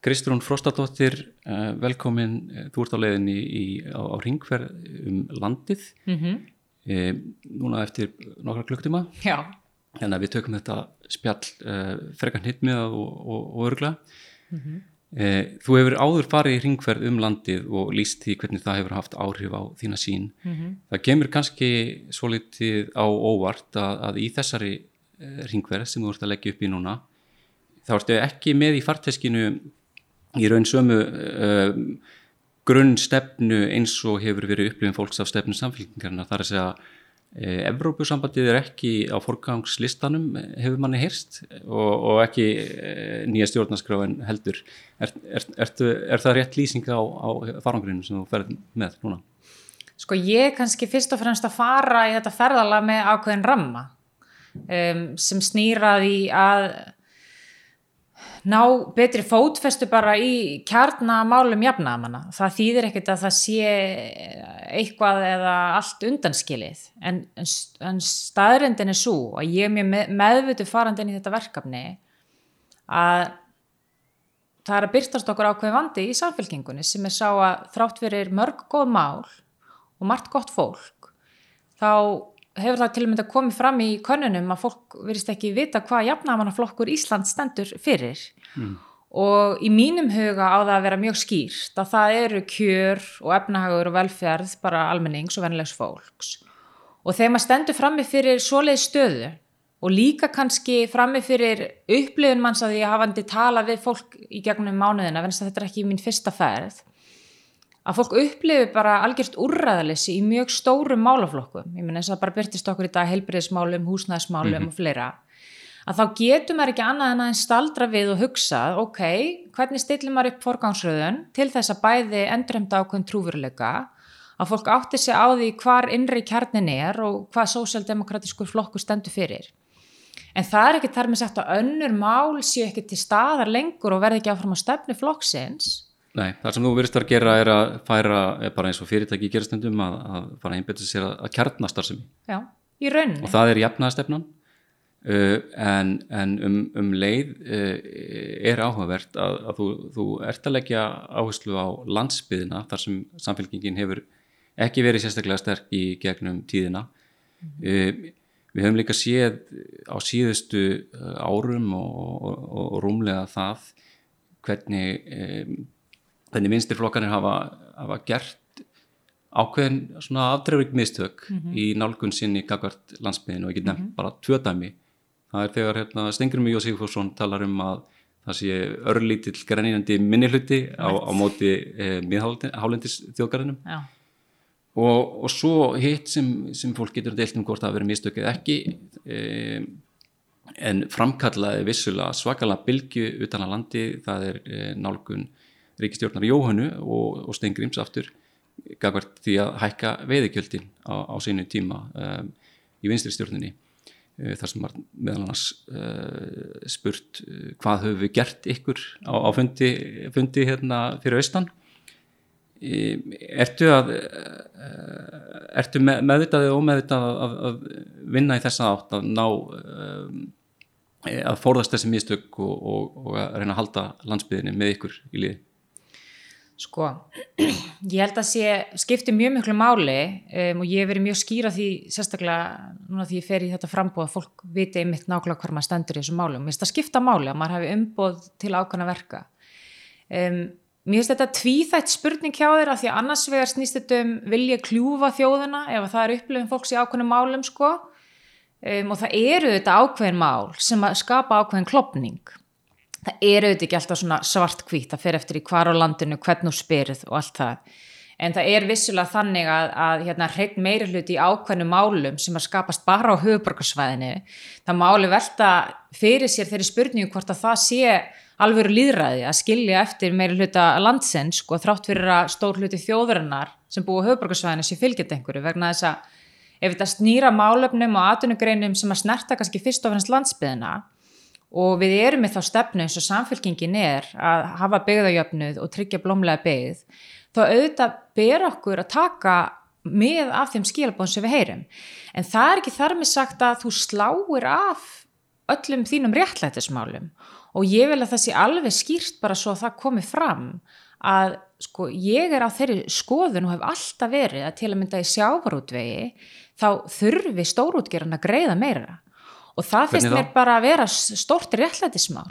Kristrún Frostadóttir, uh, velkomin, þú ert á leiðinni í, á, á ringferð um landið, mm -hmm. e, núna eftir nokkra klukktíma, en að við tökum þetta spjall uh, frekar hitt með og, og, og örgla. Mm -hmm. e, þú hefur áður farið í ringferð um landið og líst því hvernig það hefur haft áhrif á þína sín. Mm -hmm. Það kemur kannski svo litið á óvart að, að í þessari ringferð sem þú ert að leggja upp í núna, þá ertu ekki með í farteskinu í raun sömu uh, grunnstefnu eins og hefur verið upplifin fólks af stefnu samfélkingarna þar að segja uh, Evrópusambandið er ekki á forgangslistanum hefur manni heyrst og, og ekki uh, nýja stjórnarskráin heldur er, er, er, er það rétt lýsing á, á farangrinu sem þú ferð með núna? Sko ég kannski fyrst og fremst að fara í þetta ferðala með ákveðin ramma um, sem snýraði að ná betri fótfestu bara í kjarnamálum jafnamanna. Það þýðir ekkert að það sé eitthvað eða allt undanskilið en, en staðrindin er svo að ég er mjög meðvutu farandin í þetta verkefni að það er að byrtast okkur ákveð vandi í samfélkingunni sem er sá að þrátt fyrir mörg góð mál og margt gott fólk þá hefur það til og með að komið fram í konunum að fólk verist ekki vita hvað jafnamannaflokkur Ísland stendur fyrir mm. og í mínum huga á það að vera mjög skýrt að það eru kjör og efnahagur og velferð bara almennings og vennilegs fólks og þegar maður stendur frammi fyrir svoleið stöðu og líka kannski frammi fyrir upplifun manns að að hafandi tala við fólk í gegnum mánuðina, að þetta er ekki mín fyrsta ferð að fólk upplifi bara algjört úrræðalessi í mjög stórum málaflokkum. Ég menn eins og það bara byrtist okkur í dag heilbriðismálum, húsnæðismálum mm -hmm. og fleira. Að þá getur maður ekki annað en að staldra við og hugsa ok, hvernig stillir maður upp forgangsröðun til þess að bæði endurhemda ákveðin trúveruleika að fólk átti sig á því hvar innri kjarnin er og hvað sósjaldemokratiskur flokku stendur fyrir. En það er ekki þar með sagt að önnur mál séu ekki til staðar lengur og verði ekki áfram á stefni flokksins Nei, það sem þú virðist að gera er að færa, er bara eins og fyrirtæki í gerastundum að, að fara að einbeta sér að, að kjarnastar sem Já, í rauninni. Og það er jafnaðastefnan uh, en, en um, um leið uh, er áhugavert að, að þú, þú ert að leggja áherslu á landsbyðina þar sem samfélkingin hefur ekki verið sérstaklega sterk í gegnum tíðina. Mm uh, við höfum líka séð á síðustu uh, árum og, og, og rúmlega það hvernig um, þannig vinstirflokkanir hafa, hafa gert ákveðin svona afdreifrik mistök mm -hmm. í nálgun sinni gagvart landsbyðinu og ekki nefn mm -hmm. bara tvödæmi það er þegar hérna, Stengurmi og Sigfússon talar um að það sé örlítill grænínandi minni hluti á, á móti e, miðhálendis þjóðgarðinum og, og svo hitt sem, sem fólk getur deilt um hvort það verið mistök eða ekki e, en framkallaði vissulega svakalega bylgu utan að landi það er e, nálgun ríkistjórnar Jóhannu og, og Stengrims aftur gafvært því að hækka veiðikjöldin á, á sínu tíma um, í vinstri stjórnunni uh, þar sem var meðal annars uh, spurt uh, hvað höfum við gert ykkur á, á fundi, fundi hérna fyrir austan? Um, ertu að uh, ertu með, meðvitaðið og ómeðvitaðið að, að vinna í þessa átt að ná um, að forðast þessi mistök og, og, og að reyna að halda landsbyðinni með ykkur í liði Sko, ég held að sé skipti mjög miklu máli um, og ég hef verið mjög skýra því sérstaklega núna því ég fer í þetta frambóð að fólk viti einmitt nákvæmlega hver maður stendur í þessu máli og mér finnst það skipta máli að maður hafi umbóð til ákvæmna verka. Um, mér finnst þetta tvíþætt spurning hjá þér að því að annars vegar snýst þetta um vilja kljúfa þjóðuna ef það er upplifin fólks í ákvæmna málum sko? Um, og það eru þetta ákveðin mál sem skapa ákveðin klopning það er auðvitað ekki alltaf svona svartkvít það fer eftir í hvar á landinu, hvern og spyrð og allt það, en það er vissulega þannig að, að hérna hreitn meiri hluti í ákveðnu málum sem að skapast bara á höfuborgarsvæðinu, það máli velta fyrir sér þeirri spurningu hvort að það sé alvöru líðræði að skilja eftir meiri hluta landsens og sko, þrátt fyrir að stór hluti þjóðurinnar sem búið á höfuborgarsvæðinu sé fylgjast einhverju vegna þess að ef þetta snýra málöfnum og atvinnugreinum sem að snerta kannski fyrst og finnst landsbyðina og við erum með þá stefnu eins og samfélkingin er að hafa byggðajöfnuð og tryggja blómlega byggð þá auðvitað ber okkur að taka með af þeim skilabón sem við heyrum. En það er ekki þar með sagt að þú sláir af öllum þínum réttlættismálum og ég vil að það sé alveg skýrt bara svo að það komi fram að sko ég er á þeirri skoðun og hef alltaf verið að til að mynda í sjávarútvegi þá þurfi stórútgerðan að greiða meira og það finnst mér bara að vera stórt réttlætismál.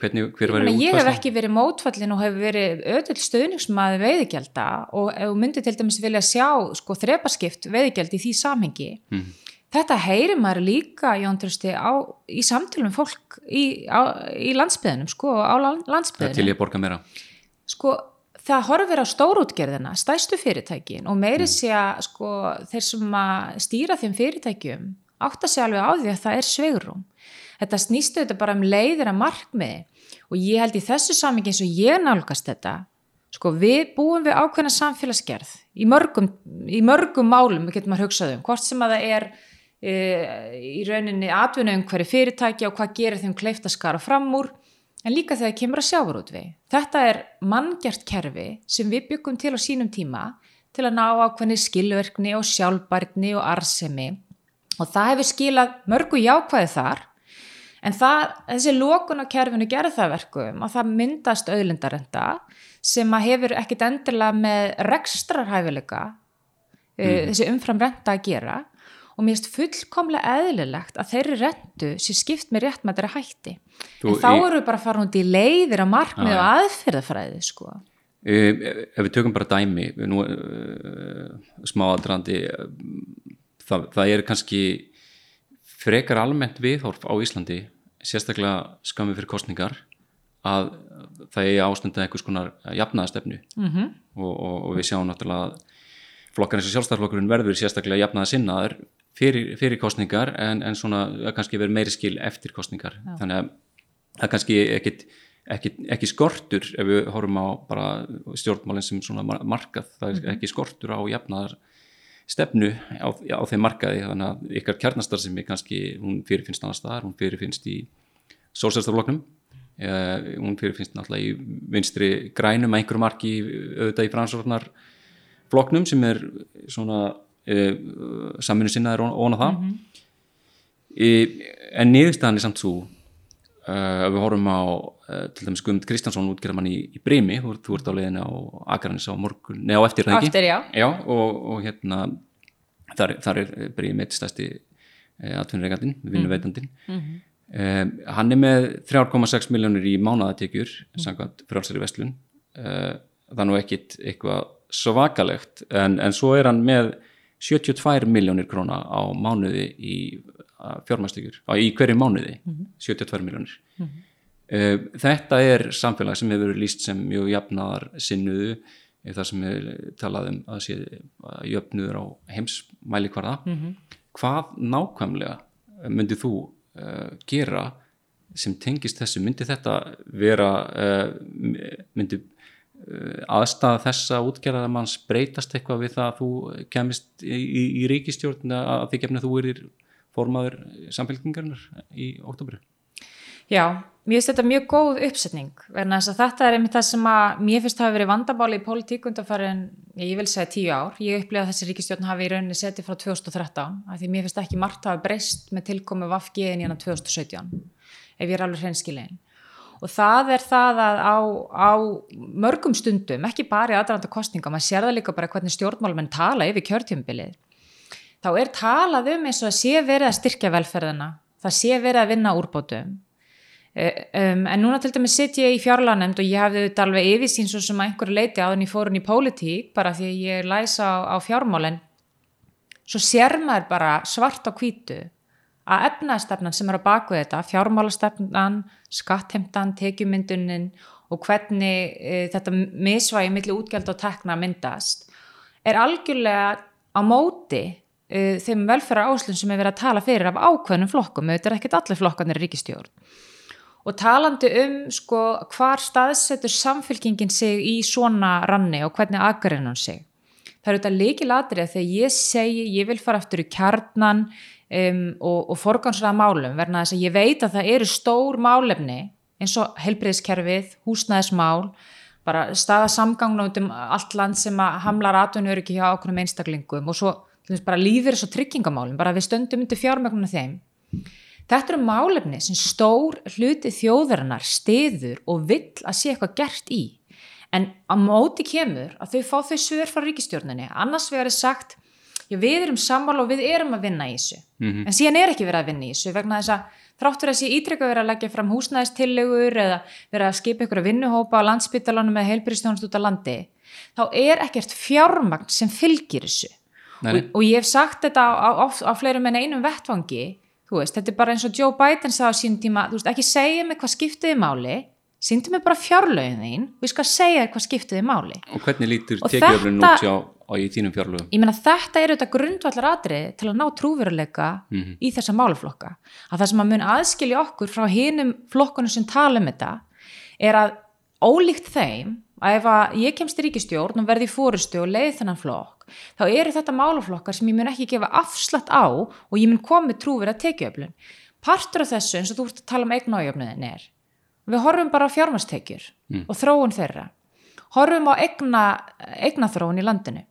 Hvernig, hver var ég hef ekki verið mótfallin og hef verið öll stöðningsmaði veiðigjálda og, og myndi til dæmis vilja sjá sko þrepaskipt veiðigjald í því samhengi. Mm. þetta heyrir maður líka Jón Trösti í samtölum fólk í, á, í landsbyðinum sko á landsbyðinum til ég borga meira. Sko það horfir á stórútgerðina, stæstu fyrirtækin og meiri mm. sé að sko, þeir sem að stýra þeim fyrirtækjum átt að segja alveg á því að það er svegrum. Þetta snýstu þetta bara um leiðir að markmiði og ég held í þessu samingi eins og ég nálgast þetta, sko við búum við ákveðna samfélagsgerð í mörgum, í mörgum málum, við getum að hugsa um, hvort sem að það er e, í rauninni atvinnaum hverju fyrirtæki og hvað gerir þeim kleift að skara fram úr en líka þegar kemur að sjávarútvei. Þetta er manngjart kerfi sem við byggum til á sínum tíma til að ná ákveðni skilverkni og sjálfbærni og arsemi og það hefur skilað mörgu jákvæði þar en það, þessi lókun á kerfinu gerð það verkum að það myndast auðlindarenda sem að hefur ekkit endilega með rekstrarhæfileika mm. uh, þessi umfram renta að gera. Og mér finnst fullkomlega eðlilegt að þeirri rentu sé skipt með rétt með þeirra hætti. Þú, en þá eru við bara að fara hundi í leiðir að markmið og aðferðafræði sko. Ef við tökum bara dæmi nú, uh, smáadrandi það, það er kannski frekar almennt viðhorf á Íslandi sérstaklega skamið fyrir kostningar að það er ástundið eitthvað skonar jafnaðastefnu mm -hmm. og, og, og við sjáum náttúrulega að flokkar eins og sjálfstæðarflokkurinn verður sérstaklega jafnaða sinnaður fyrir, fyrir kostningar en, en svona kannski verið meiri skil eftir kostningar Já. þannig að það kannski ekkit, ekki, ekki skortur ef við horfum á bara stjórnmálinn sem svona markað það er -hmm. ekki skortur á jafnaðar stefnu á, á þeim markaði þannig að ykkar kjarnastar sem er kannski hún fyrirfinnst annars staðar, hún fyrirfinnst í sólsælstafloknum eh, hún fyrirfinnst náttúrulega í vinstri grænum að einhverju marki auðvitað í fransvornar floknum sem er svona e, saminu sinnaður óna það mm -hmm. e, en niðurstaðan er samt svo e, að við horfum á e, til dæmis Guðmund Kristjánsson útgerðamann í, í Brimi, þú, þú ert á leiðinu á Akranis á morgun, neða á eftir það ekki já. Já, og, og hérna þar, þar er Brimi eitt stæsti e, atvinnureikandin, vinnuveitandin mm -hmm. hann er með 3,6 miljónir í mánaðatekjur mm -hmm. samkvæmt frálsari vestlun það er nú ekkit eitthvað svakalegt en, en svo er hann með 72 miljónir króna á mánuði í fjármæstíkur, í hverju mánuði mm -hmm. 72 miljónir mm -hmm. þetta er samfélag sem hefur líst sem mjög jafnaðar sinnuðu það sem er talað um að sé jöfnuður á heimsmæli hvarða mm -hmm. hvað nákvæmlega myndið þú uh, gera sem tengist þessu, myndi þetta vera uh, myndi Eh, aðstæða þessa útgerðarmanns breytast eitthvað við það að þú kemist í, í, í ríkistjórn að því kemna þú erir formaður samfélkingarnar í óttobri Já, mér finnst þetta mjög góð uppsetning verðan þess að þetta er einmitt það sem að mér finnst hafa verið vandabáli í politík undanfærin, ég vil segja tíu ár. Ég upplifa að þessi ríkistjórn hafi í rauninni setið frá 2013, af því mér finnst ekki margt hafa breyst með tilkomi Vafgiðin í 2017 ef ég er alveg hreinskilegin og það er það að á, á mörgum stundum, ekki bara í aðranda kostninga, maður sér það líka bara hvernig stjórnmálmenn tala yfir kjörtjumbilið þá er talað um eins og að sé verið að styrkja velferðina það sé verið að vinna úrbótum um, en núna til dæmis sitt ég í fjárlanemnd og ég hafði þetta alveg yfirsýn svo sem að einhverju leiti á þenni fórun í pólitík bara því að ég læsa á, á fjármálinn svo sér maður bara svart á kvítu að efnaðstefnan sem er á baku þetta, fjármálastefnan, skattheimtan, tekjumyndunin og hvernig e, þetta misvægi millir útgjald og tekna myndast, er algjörlega á móti e, þeim velferðar áslun sem er verið að tala fyrir af ákveðnum flokkum, þetta er ekkert allir flokkanir ríkistjórn. Og talandi um sko hvar staðsetur samfélkingin sig í svona ranni og hvernig aðgörðin hún sig. Það er auðvitað líkilatri að þegar ég segi ég vil fara eftir í kjarnan, um, og, og forgansraða málum verna þess að ég veit að það eru stór málefni eins og helbriðskerfið, húsnæðismál bara staða samgangna út um allt land sem að hamlar atvinnur ekki hjá okkur um einstaklingum og svo bara lífið er svo tryggingamálum, bara við stöndum undir fjármögnuna þeim Þetta eru málefni sem stór hluti þjóðarinnar stiður og vill að sé eitthvað gert í. En á móti kemur að þau fá þau svör frá ríkistjórnunni. Annars er sagt, já við erum sammála og við erum að vinna í þessu. Mhm. En síðan er ekki verið að vinna í þessu vegna þess að þráttur að sé ítrekka verið að leggja fram húsnæðistillegur eða verið að skipa ykkur að vinnuhópa á landsbytalanum með heilbyrjastjónust út á landi, þá er ekkert fjármagn sem fylgir þessu. Og, og ég hef sagt þetta á, á, á fleirum en einum vettvangi, þú veist, þetta er bara eins og Joe Biden sagði á sínum tíma, þú veist, ekki segja mig hvað skiptiði máli, síndu mig bara fjárlögin þín, við skal segja þér hvað skiptiði máli. og hvernig lítur Og tekjuöflun þetta- út á, á í þínum fjárlögum Ég meina þetta er auðvitað grundvallar atriði til að ná trúveruleika Mhm. í þessa málaflokka. Að það sem að mun aðskilja okkur frá hinum flokkunum sem tala um þetta er að ólíkt þeim að ef að ég kemst í ríkistjórn og verði í fórustu og leiði þennan flokk þá eru þetta málaflokkar sem ég mun ekki gefa afslátt á og ég mun komið trúverið að tekjuöflun. Partur af þessu eins og þú ert að tala um eignájöfnuðin er við horfum bara á fjármastekjur og þróun þeirra. Horfum á eigna, eignaþróun í landinu.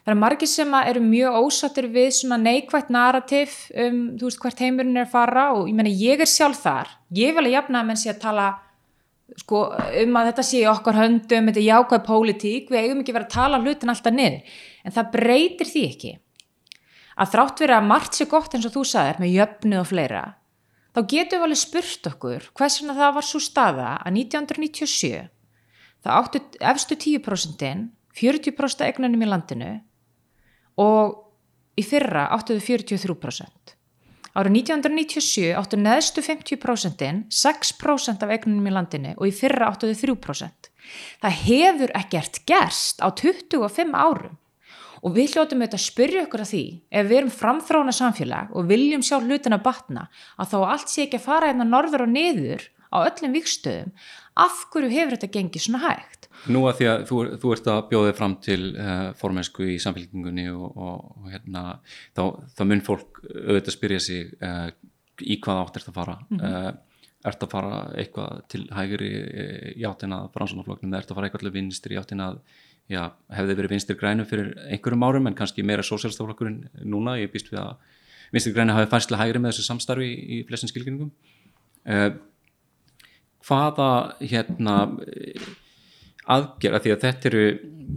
Það eru margir sem eru mjög ósattir við svona neikvægt narrativ um þú veist hvert heimurinn er að fara og ég meina ég er sjálf þar. Ég vil að jafna að menn sé að tala sko, um að þetta sé okkar höndum, þetta er jákvæð pólitík, við eigum ekki verið að tala hlutin alltaf niður. En það breytir því ekki að þrátt verið að margt sé gott eins og þú sagðir með jöfnu og fleira, þá getum við alveg spurt okkur hvers vegna það var svo staða að 1997 það áttu efstu 10% 40% eignunum í landinu og í fyrra áttu þau 43%. Árið 1997 áttu neðstu 50% 6% af eignunum í landinu og í fyrra áttu þau 3%. Það hefur ekkert gerst á 25 árum og við hljótum auðvitað að spyrja okkur að því ef við erum framþróna samfélag og viljum sjá hlutina batna að þá allt sé ekki að fara hérna norður og niður á öllum vikstöðum af hverju hefur þetta gengið svona hægt Nú að því að þú, þú ert að bjóða þig fram til uh, formensku í samfélkingunni og, og, og hérna, þá, þá mun fólk auðvitað spyrja sig uh, í hvað átt ert að fara? Mm -hmm. uh, ert að fara eitthvað til hægri í áttina bransunarflokknum eða ert að fara eitthvað til vinstri í áttina já, hefði verið vinstri grænu fyrir einhverjum árum en kannski meira sósjálfstaflokkurinn núna, ég býst við að vinstri grænu hafi færslega hægri með þessu samstarfi í, í flestin skilgjörningum hvaða hérna aðgerða því að þetta eru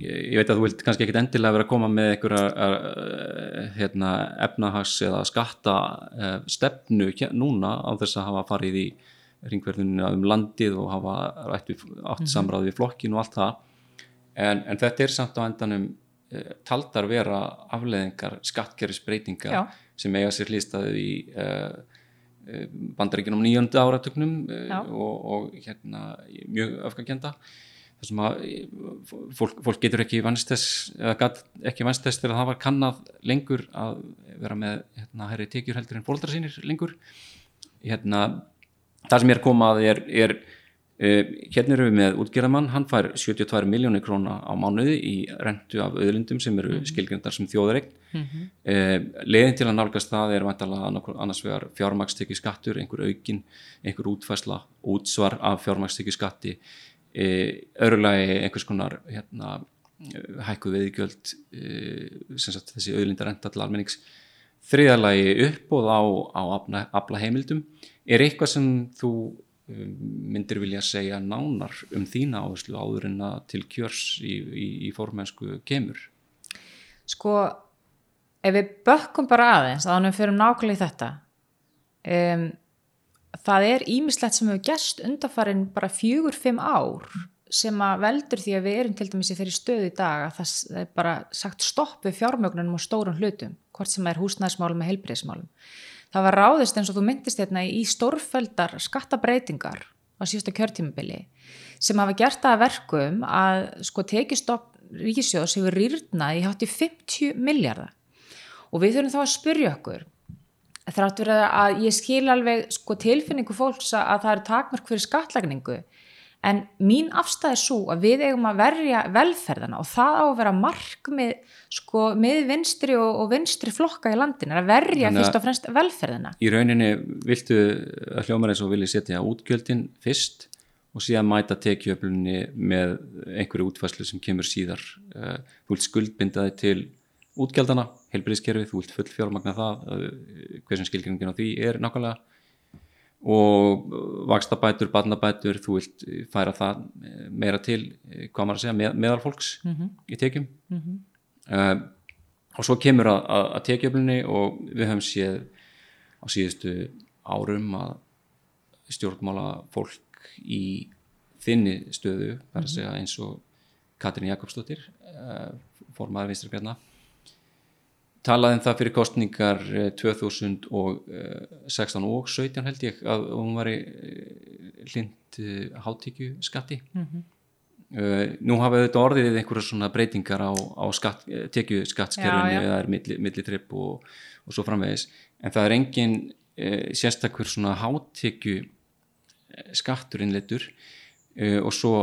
ég veit að þú vilt kannski ekkit endilega vera að koma með einhverja hérna, efnahags eða skatta uh, stefnu núna á þess að hafa farið í ringverðinu um landið og hafa rætt við, átt samráð við flokkin og allt það en, en þetta er samt á endanum uh, taldar vera afleðingar skattkerfisbreytinga Já. sem eiga sér hlýstaði í uh, bandaríkjunum nýjöndu áratöknum Já. og, og hérna mjög öfgakenda þar sem að fólk, fólk getur ekki vannst þess eða ekki vannst þess þegar það var kannað lengur að vera með hérna, herri tekjur heldur en fóldra sínir lengur. Hérna, það sem ég er komað er, er uh, hérna erum við með útgerðamann, hann fær 72 miljónir króna á mánuði í rentu af auðlindum sem eru skilgrindar sem þjóðaregn mm leiðin til að nálgast það er annars vegar fjármakstekju skattur, einhver aukin einhver útfæsla, útsvar af fjármakstekju skatti e, öðrulagi einhvers konar hérna, hækkuð veðigjöld e, sem sagt þessi auðlindarenta til almennings. Þriðalagi uppbóð á, á afla, heimildum er eitthvað sem þú um, myndir vilja segja nánar um þína áherslu áður en að til kjörs í, í, í formensku kemur? Sko ef við bökkum bara aðeins þá við fyrir nákvæmlega í þetta um, það er ímislegt sem hefur gerst undarfarin bara fjögur, fimm ár sem að veldur því að við erum til dæmis í þeirri stöðu í dag að það er bara sagt stopp við fjármögnunum og stórum hlutum hvort sem er húsnæðismálum eða heilbreyðismálum það var ráðist eins og þú myndist hérna í stórfeldar skattabreitingar á síðasta kjörtímabili sem hafa gert það að verkum að sko tekistopp ríkisjóðs hefur rýrnað í hátt í 50 miljardar og við þurfum þá að spyrja okkur þrátt verið að ég skil alveg sko, tilfinningu fólks að, að það eru takmörk fyrir skattlagningu en mín afstæð er svo að við eigum að verja velferðana og það á að vera markmið sko, með vinstri og, og vinstri flokka í landinu að verja Þannig fyrst og fremst velferðina. Í rauninni viltu að hljómar eins og vilja setja útgjöldin fyrst og síðan mæta tekjuöflunni með einhverju útfæslu sem kemur síðar. Eh, þú vilt skuldbinda þig til útgjaldana, heilbyrðiskerfi þú vilt full fjármagna það eh, hver sem skilgringin á því er nákvæmlega. Og vakstabætur, barnabætur þú vilt færa það meira til, eh, hvað maður að segja, með, meðalfólks í tekjum. Uh, og svo kemur að, að, að tekjöflunni og við höfum séð á síðustu árum að stjórnmála fólk í þinni stöðu, þar að segja eins og Katrín Jakobsdóttir uh, formaður vinstri græna talaði um það fyrir kostningar eh, 2016 og 17 held ég að hún var í hlind hátíkju skatti uh, nú hafa þetta orðið einhverja svona breytingar á, á skatt, tekju skattskerfinu eða er milli, milli tripp og, og svo framvegis. En það er engin uh, sérstakur svona hátíkju skattur innleitur og svo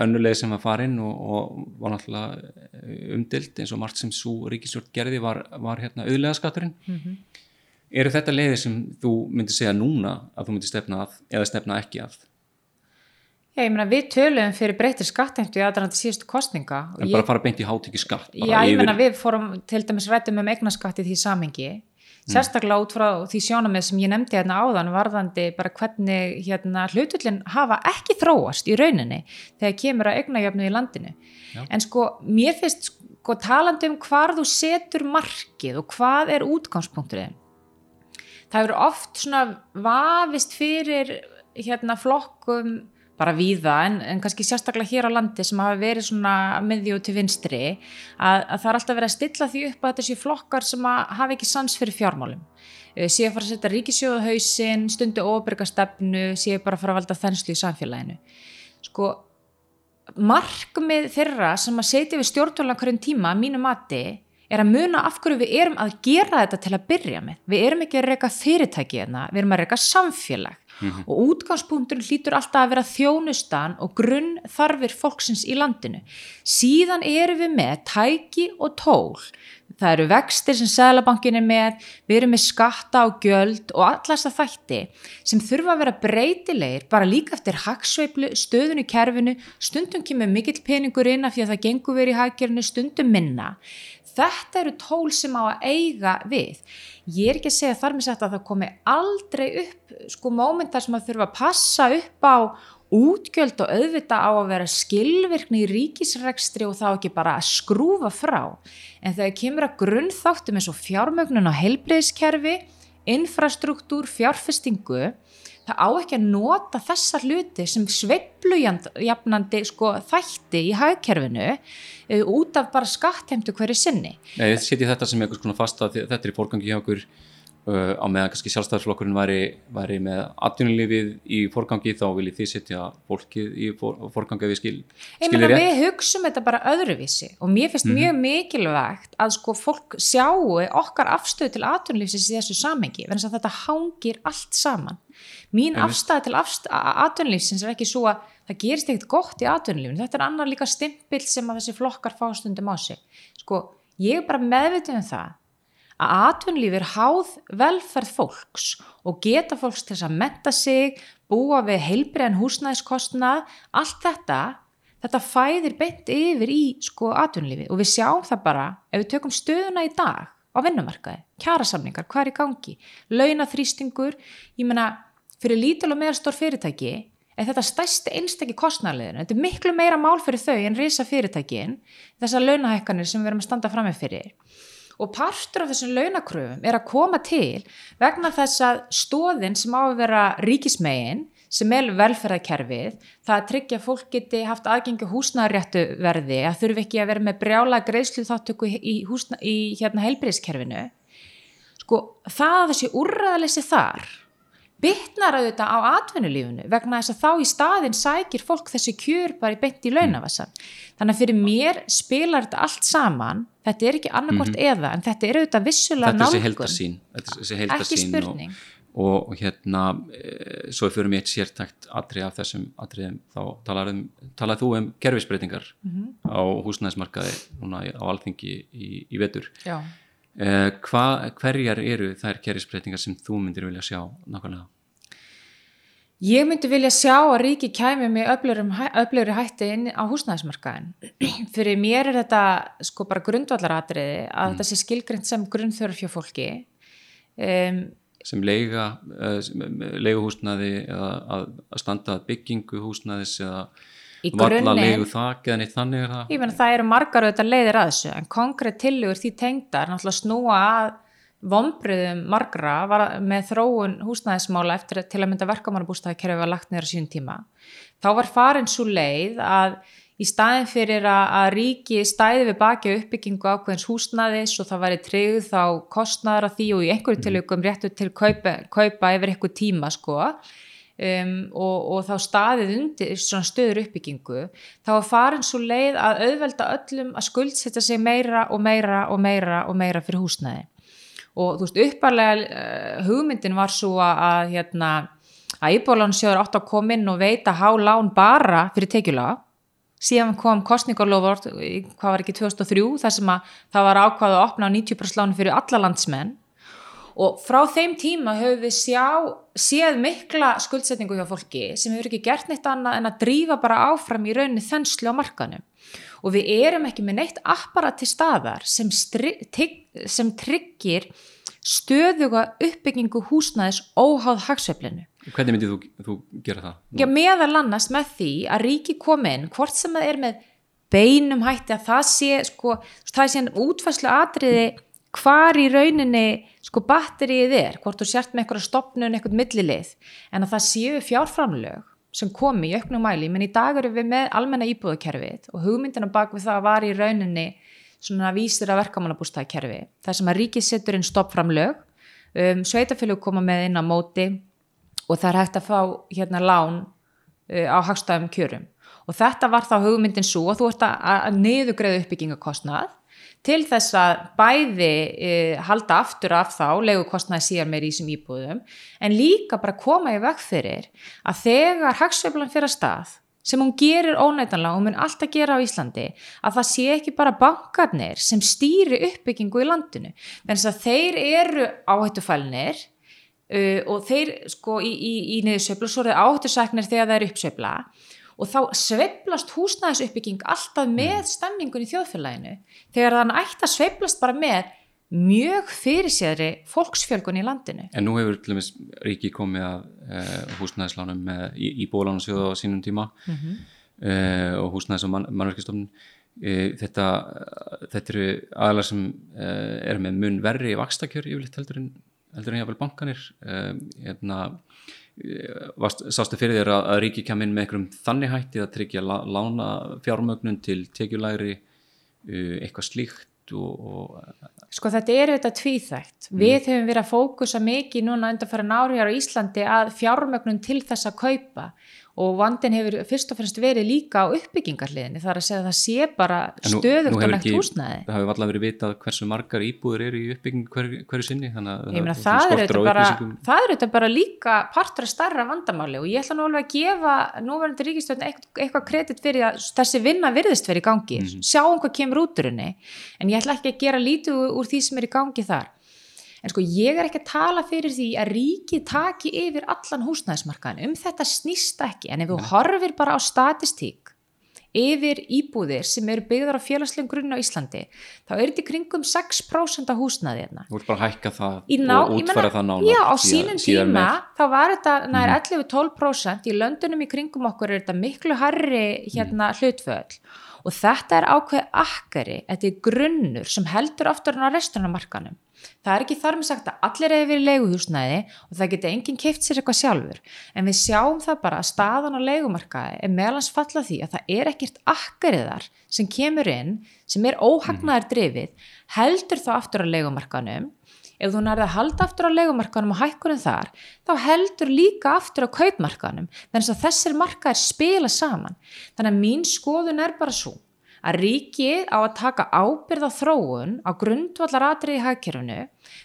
önnuleg sem var farin og, og var náttúrulega eh, umdild eins og margt sem svo ríkisjórn gerði var, var hérna auðlega skatturinn eru þetta leiðir sem þú myndir segja núna að þú myndir stefna að eða stefna ekki að? Já, ég meina við töluðum fyrir breytir skattheimtu í aðrandi síðustu kostninga en ég, bara fara beint í hátíki skatt já, ég meina við fórum til dæmis rættum um eignaskatt í því samengi sérstaklega út frá því sjónamið sem ég nefndi hérna áðan varðandi bara hvernig hérna hlutullin hafa ekki þróast í rauninni þegar kemur að eignajöfnu í landinu Já. en sko mér finnst sko talandi um hvar þú setur markið og hvað er útgangspunkturinn það hefur oft svona vafist fyrir hérna flokkum bara víða en, en kannski sérstaklega hér á landi sem hafa verið svona miðjú til vinstri að, að það er alltaf verið að stilla því upp að þetta séu flokkar sem hafa ekki sans fyrir fjármálum. Eh, séu að fara að setja ríkisjóðu hausinn stundu óbyrga stefnu séu bara að fara að valda þenslu í samfélaginu. Sko markmið þeirra sem að setja við stjórnvölan hverjum tíma að mínu mati er að muna af hverju við erum að gera þetta til að byrja með. Við erum ekki að reyka fyrirtæki hérna, við erum að reyka samfélag og útgangspunkturinn hlýtur alltaf að vera þjónustan og grunn þarfir fólksins í landinu. Síðan erum við með tæki og tól. Það eru vextir sem Sælabankin er með, við erum með skatta og gjöld og alla þess að þætti sem þurfa að vera breytilegir bara líka eftir hagsveiflu, stöðun í kerfinu, stundum kemur mikill peningur inn af því að það gengur verið í hagkerfinu, stundum minna. Þetta eru tól sem á að eiga við. Ég er ekki að segja þar með sagt að það komi aldrei upp sko mómentar sem að þurfa að passa upp á útgjöld og auðvita á að vera skilvirkni í ríkisrekstri og þá ekki bara að skrúfa frá. En þegar kemur að grunnþáttum eins og fjármögnun á heilbreyðskerfi, infrastruktúr, fjárfestingu, það á ekki að nota þessa hluti sem sveiflujafnandi sko, þætti í hagkerfinu uh, út af bara skattheimtu hverju sinni. Nei, ég setji þetta sem eitthvað svona fasta þetta er í fórgangi hjá okkur uh, á meðan kannski sjálfstæðarflokkurinn væri, væri með atvinnulífið í fórgangi þá viljið þið setja fólkið í fór, fórgangi við skil, skilir rétt við hugsum þetta bara öðruvísi og mér finnst mjög mikilvægt að sko fólk sjáu okkar afstöðu til atvinnulífsins í þessu samengi verðan að þetta hangir allt saman. Mín afstæða til afst- a- atvinnulífsins er ekki svo að það gerist ekkert gott í atvinnulífinu. Þetta er annar líka stimpill sem að þessi flokkar fá stundum á sig. Sko, ég er bara meðvitið um það að atvinnulífi er háð velferð fólks og geta fólks til að metta sig, búa við heilbriðan húsnæðiskostnað, allt þetta, þetta fæðir beint yfir í sko atvinnulífi og við sjáum það bara ef við tökum stöðuna í dag á vinnumarkaði, kjarasamningar, hvað er í gangi, launaþrýstingur, ég meina fyrir lítil og meðalstór fyrirtæki er þetta stærsti einstakki kostnarleginu, þetta er miklu meira mál fyrir þau en risa fyrirtækin, þessar launahækkanir sem við erum að standa frammeð fyrir. Og partur af þessum launakröfum er að koma til vegna þess að stóðin sem á að vera ríkismegin sem er velferðarkerfið, það að tryggja fólk geti haft aðgengi á húsnæðaréttu verði, að þurfi ekki að vera með brjála greiðslu þáttöku í, húsna, í hérna heilbriðskerfinu sko það að þessi úrræðalessi þar bitnar auðvitað á atvinnulífunu vegna þess að þá í staðin sækir fólk þessi kjör bara í beint í launavassan þannig að fyrir mér spilar þetta allt saman. Þetta er ekki annarkort eða en þetta er auðvitað vissulega nálgun. heldasín þetta er þessi ekki heldasín og, spurning. og, og hérna e, svo fyrir mér sértækt atrið af þessum atriðum. Þá talar, um, talar þú um kerfisbreytingar Mhm. á húsnæðismarkaði núna á alþingi í, í vetur. Já. E, hva, hverjar eru þær kerfisbreytingar sem þú myndir vilja sjá nákvæmlega? Ég myndi vilja sjá að ríki kæmi með öflugri hætti inn á húsnæðismarkaðin. Fyrir mér er þetta sko bara grundvallaratriði að þetta sé skilgrind sem grunnþörf hjá fólki. Um, sem leiga uh, leiguhúsnaði eða að, að standa byggingu húsnaðis eða Í er það það eru margar auðvitað leiðir að þessu en konkrétt tillögur því tengdar náttúrulega snúa að vombriðum margra með þróun húsnæðismála eftir að til að mynda verkamannabústæðakerfi var lagt á sín tíma. Þá var farin svo leið að í staðin fyrir að, að ríki stæði við baki uppbyggingu ákveðins húsnæðis og það væri tryggð þá kostnaðar af því og í einhverju tilökum réttu til kaupa, kaupa yfir eitthvað tíma sko um, og, og þá staðið undir svona stöður uppbyggingu þá var farin svo leið að auðvelda öllum að skuldsetja sig meira og meira og meira og meira fyrir húsnæði. Og þú veist upparlega uh, hugmyndin var svo að, að hérna að íbólansjóður átt að koma inn og veita há lán bara fyrir tekjulega síðan kom kostningarlofort hvað var ekki 2003 þar sem að það var ákvað að opna á 90% lánu fyrir alla landsmenn og frá þeim tíma höfum við sjá, séð mikla skuldsetningu hjá fólki sem hefur ekki gert neitt annað en að drífa bara áfram í rauninni þenslu á markanum og við erum ekki með neitt apparat til staðar sem, sem tryggir stöðuga uppbyggingu húsnæðis óháð hagsveiflinu. hvernig myndið þú, þú gera það? Já, meðal annars með því að ríki komi inn, hvort sem það er með beinum hætti að það sé, sko, það sé en útfæslu atriði hvar í rauninni sko batterið er, hvort þú sért með einhverja stopnun, einhvern millilið, en að það séu fjárframlög sem komi í auknum mæli, menn í dag eru við með almenna íbúðakerfið og hugmyndina bak við það var í rauninni svona vísir að verkamannabústæðakerfi, þar sem að ríkið setur inn stoppframlög, um, sveitafélög koma með inn á móti og það er hægt að fá hérna lán uh, á hagstæðum kjörum. Og þetta var þá hugmyndin svo að þú ert að, að niðugreða uppbyggingakostnað til þess að bæði uh, halda aftur af þá legukostnaði síðan meir í þessum íbúðum en líka bara koma í veg fyrir að þegar hagsveiflan fyrir að stað sem hún gerir ónætanlega og mun alltaf gera á Íslandi að það sé ekki bara bankarnir sem stýri uppbyggingu í landinu. Þannig að þeir eru áhættufælnir uh, og þeir sko í, í, í niðursveiflu svo eru áhættusæknir þegar það er uppsveifla og þá sveiflast húsnæðisuppbygging alltaf með stemningun í þjóðfélaginu þegar þann ætti að sveiflast bara með mjög fyrirséðri fólksfjölgun í landinu. En nú hefur til dæmis ríki komið að uh, húsnæðislánum með í, í bólánarsjóðu á sínum tíma Mhm. uh, og húsnæðis og man, mannverkistofnun uh, þetta, þetta eru aðalega sem eru með mun verri vakstakjör yfirleitt heldur en heldur en jáfnvel bankanir uh, hérna varst, sástu fyrir þér að, ríki kem inn með einhverjum þannig hætti að tryggja lá- lána fjármögnun til tekjulægri uh, eitthvað slíkt og, og Sko þetta er auðvitað tvíþægt. Við höfum verið að fókusa mikið núna undan fyrir nári hér á Íslandi að fjármögnun til þess að kaupa og vandin hefur fyrst og fremst verið líka á uppbyggingarliðinni þar að segja að það sé bara stöðugt og nægt húsnæði. það hefur alltaf verið vitað hversu margar íbúður eru í uppbygging hverju, hverju sinni þannig að það- það er skortur á upplýsingum. það er auðvitað bara líka partur af starra vandamáli og ég ætla nú alveg að gefa núverandi ríkistöðin eitthvað, kredit fyrir að þessi vinna virðist verið í gangi, Mhm. sjáum hvað kemur út úr henni, en ég ætla ekki að gera lítið úr því sem er í gangi þar. En sko ég er ekki að tala fyrir því að ríkið taki yfir allan húsnæðismarkaðin, um þetta snýst ekki, en ef þú horfir bara á statistík yfir íbúðir sem eru byggðar á félagslegum grunn á Íslandi, þá er þetta kringum 6% af húsnæði hérna. Þú ert bara að hækka það ná, og útfæra það nánar já, á sínum tíma þá var þetta nær Mhm. 11-12% í löndunum í kringum okkur er þetta miklu harri Mhm. hérna hlutföll. Og þetta er ákveð akkari, þetta er grunnur sem heldur aftur hann á resturnamarkanum það er ekki þar með sagt að allir hefur verið leiguhúsnæði og það geta enginn keift sér eitthvað sjálfur. En við sjáum það bara að staðan á leigumarkaði er meðlans falla því að það er ekkert akkariðar sem kemur inn sem er óhagnaðar drifið heldur þá aftur á leigumarkanum ef þú nærði að halda aftur á leigumarkanum og hækkunum þar, þá heldur líka aftur á kaupmarkanum, þannig að þessir markaðir spila saman. Þannig að mín skoðun er bara svo að ríkið á að taka ábyrð á þróun á grundvallar atriði hagkerfinu,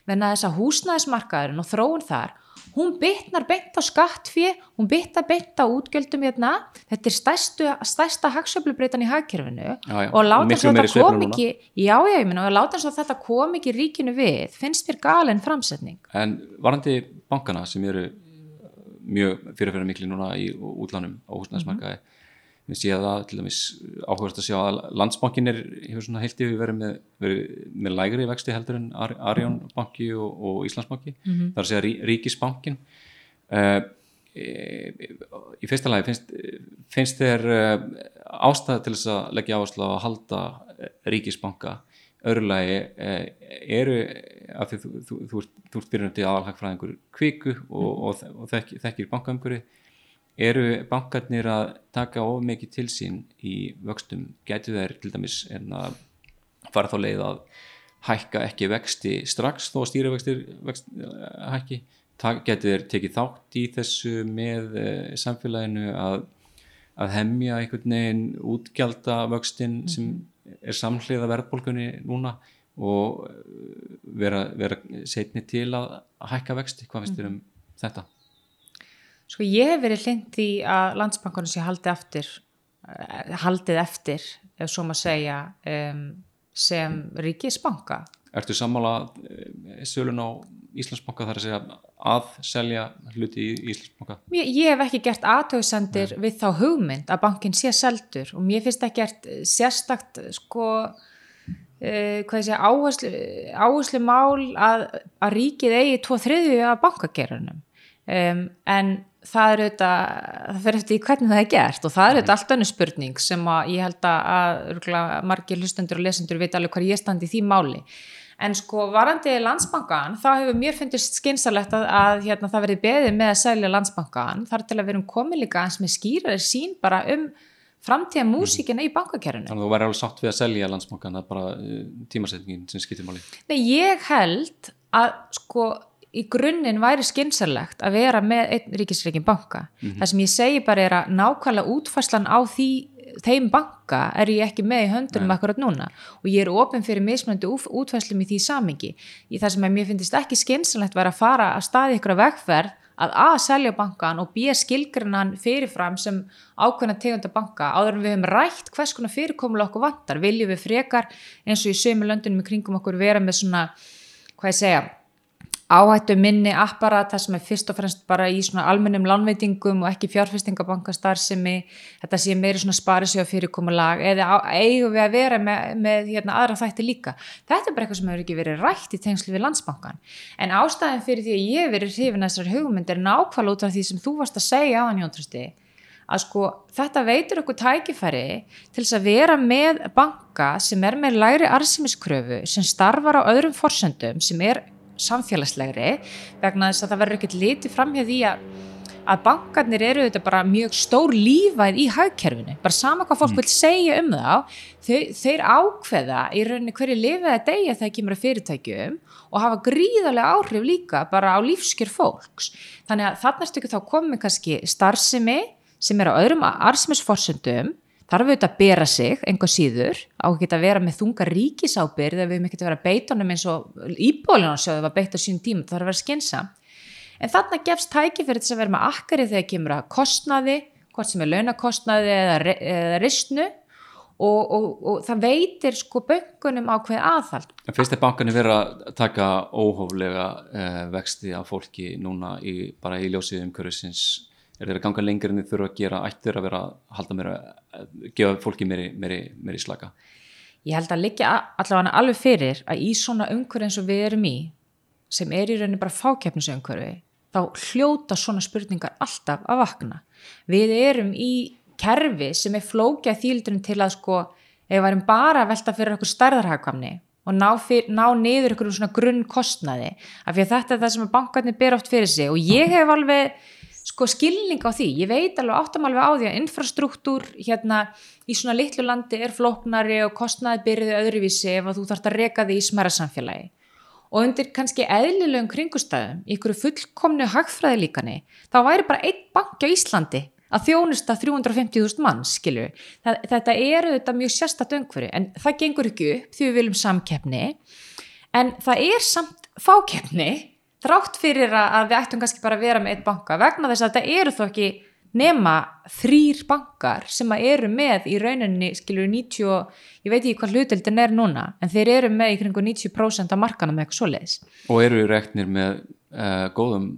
þannig að þess að húsnæðismarkaðurinn og þróun þar, hún bytnar beint á skattfí, hún bytnar beint á útgjöldum hérna, þetta er stærstu, stærsta hagsöflubreytan í hagkerfinu Já, já, og láta svo meiri þetta kom ekki, já já ég minna, og láta svo þetta kom ekki ríkinu við, finnst þér galin framsetning? En varandi bankana sem eru mjög fyrirferðar miklu núna í útlánum á húsnæðismarkaði við séum það til dæmis áhugast að sjá að landsbankin er, hefur svona heilt yfir verið með, verið með lægri vexti heldur en Ar Arjón banki og, og Íslandsbanki, mm -hmm. það er að segja rí, ríkisbankin uh, í fyrsta lagi finnst, finnst þér uh, ástæði til þess að leggja áherslu á að halda ríkisbanka? Öðru lagi uh, eru af því þú, ert byrjandi aðalhagfræðingur kviku og, mm. og, og þekk, þekkir bankaumgöri eru bankarnir að taka of mikið til sín í vöxtum getur þeir til dæmis en að fara þá leið að hækka ekki vexti strax þó að stýrivextir vext, hækki getur þeir tekið þátt í þessu með eh, samfélaginu að, að hemja einhvern veginn útgjálta vöxtin mm -hmm. sem er samhliða verðbólkunni núna og vera, vera setni til að hækka vexti, hvað finnst þér um þetta? Sko ég hef verið hlind í að landsbankunum sé haldið eftir, eh, haldið eftir ef svo maður segja um, sem ríkisbanka. Ertu sammála eh, sölun á Íslandsbanka þar að segja að selja hluti í Íslandsbanka? Ég, ég hef ekki gert aðtöðsendir við þá hugmynd að bankin sé seldur og mér finnst ekki gert sérstakt sko áherslu, áherslu mál að, að ríkið eigi tvo þriðju af bankagerunum um, en það er auðvitað, það fyrir eftir hvernig það er gert og það er auðvitað allt önnu spurning sem að ég held að, að margir hlustendur og lesendur veit alveg hvað ég standi í því máli en sko varandi landsbankan þá hefur mér fundist skynsalegt að, að hérna, það verði beðið með að selja landsbankan þar til að við erum komið líka eins með skýraðir sín bara um framtíða músíkina mm. í bankakerfinu. Þannig að þú væri alveg sátt við að selja landsbankan, er bara uh, tímasetningin sem skiptir máli. Nei, ég held að sko í grunninn væri skynsalegt að vera með einn ríkisreikin banka. Mm -hmm. Það sem ég segi bara er að nákvæmlega útfærslan á því, þeim banka er ég ekki með í höndunum Nei. akkurat núna og ég er ofin fyrir mismunandi útfærslum í því samingi. Í það sem ég finnist ekki skynsalegt væri að fara að staði ykkur að vegferð að A selja bankan og B skilgrinnan fyrirfram sem ákveðna tegunda banka áður en við hefum rætt hvers konar fyrirkomulega okkur vantar. Viljum við frekar eins og í sömu löndunum í kringum okkur vera með svona, hvað ég segja áhættu minni apparata sem er fyrst og fremst bara í svona almennum lánveitingum og ekki fjárfestingabakastarðsemi þetta sé meiri svona sparisjóða fyrirkomulag eða eigum við að vera með, með hérna, aðra þætti líka. Þetta er bara eitthvað sem hefur ekki verið rætt í tengslu við landsbankan en ástæðin fyrir því að ég hef verið hrifin að þessar hugmyndir nákvæmlega út af því sem þú varst að segja á hann Jóntrusti að sko þetta veitur okkur tækifæri til þess að vera með banka sem er með læri arsimiskröfu sem starfar á öðrum forsöndum sem er samfélagslegri vegna þess að það verður ekkert litið fram hjá því að, að bankarnir eru þetta bara mjög stór lífæð í hagkerfinu, bara sama hvað fólk mm. vil segja um þá, þau, þeir ákveða í rauninni hverju lifið að deyja þegar kemur að fyrirtækjum og hafa gríðarlega áhrif líka bara á lífskjör fólks, þannig að þarna stöku þá komið kannski starfsemi sem er á öðrum arsmisforsundum þarf auðvitað að bera sig einhver síður. Á að geta að vera með þunga ríkisábyrð eða við hefum ekkert að vera beitunum eins og íbólinu á sjóðu var beitt á sín tíma. Það þarf að vera skinsa en þarna gefst tæki fyrir þess að vera með akkari þegar kemur að kostnaði hvort sem er launakostnaði eða, eða ristnu og, og, og það veitir sko böngunum á hvað aðhald. En fyrst er bankunni verið að taka óhóflega eh, vexti af fólki núna í, bara í ljósið umhverfisins er þeir að ganga lengur en þið þurfa að gera ættir að vera að halda mér að gefa fólki meiri, meiri slaka? Ég held að liggja allavega alveg fyrir að í svona umhverfi eins og við erum í sem er í rauninni bara fákjafnisumhverfi þá hljóta svona spurningar alltaf að vakna. Við erum í kerfi sem er flókjað þýldurinn til að sko ef við erum bara að velta fyrir okkur stærðarhagkvamni og ná, fyr, ná niður einhverjum svona grunn kostnaði af því að þetta er það sem bankarnir ber oft fyrir sig. Og ég hef alveg sko skilning á því, ég veit alveg áttam alveg á því að infrastruktúr hérna í svona litlu landi er flóknari og kostnaði byrjuði öðruvísi ef þú þarfst að reka því í smæra samfélagi og undir kannski eðlilegum kringustæðum ykkur fullkomnu hagfræði líkani, þá væri bara einn bank á Íslandi að þjónusta 350.000 mann, skilju þetta eru þetta mjög sérstatt öngveri en það gengur ekki upp því við viljum samkeppni. En það er samt fákeppni þrátt fyrir að við ættum kannski bara að vera með eitt banka vegna þess að þetta eru þó ekki nema þrýr bankar sem að eru með í rauninni skilur 90, ég veit ekki hvað hlutildin er núna en þeir eru með í kringu 90% af markanum eitthvað svo leiðis og eru reknir með uh, góðum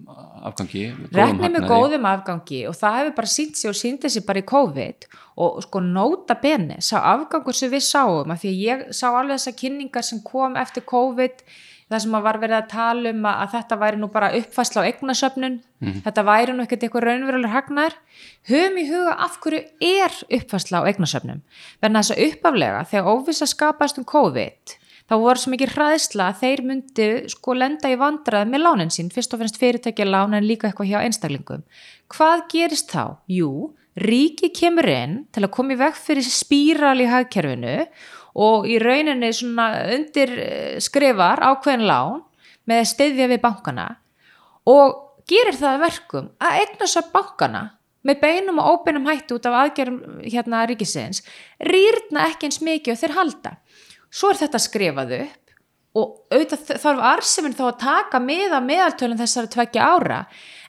afgangi góðum reknir með góðum afgangi og það hefur bara sínt sig og síndi sig bara í COVID og sko nota bene sá afgangur sem við sáum af því að ég sá alveg þessar kynningar sem kom eftir COVID það sem að var verið að tala um að, að þetta væri nú bara uppfæsla á eignasöfnun þetta væri nú ekkert eitthvað raunverulegur hagnar höfum í huga af hverju er uppfæsla á eignasöfnum verðan þess að uppaflega þegar óvisa skapast um COVID þá voru svo mikið hræðsla að þeir myndi sko lenda í vandrað með lánin sín, fyrst og finnst fyrirtækja lán en líka eitthvað hjá einstaklingum. Hvað gerist þá? Jú, ríki kemur inn til að koma í veg fyrir spíral í hagkerfinu og í rauninni undir eh, skrifar ákveðin lán með steyðja við bankana og gerir það að verkum að eignast að bankana með beinum og óbeinum hættu út af aðgerðum hérna ríkisins rýrna ekki eins mikið og þeir halda. Svo er þetta skrifað upp og auðvitað þarf arsiminn þá að taka með að meðaltölum þessari tveggja ára.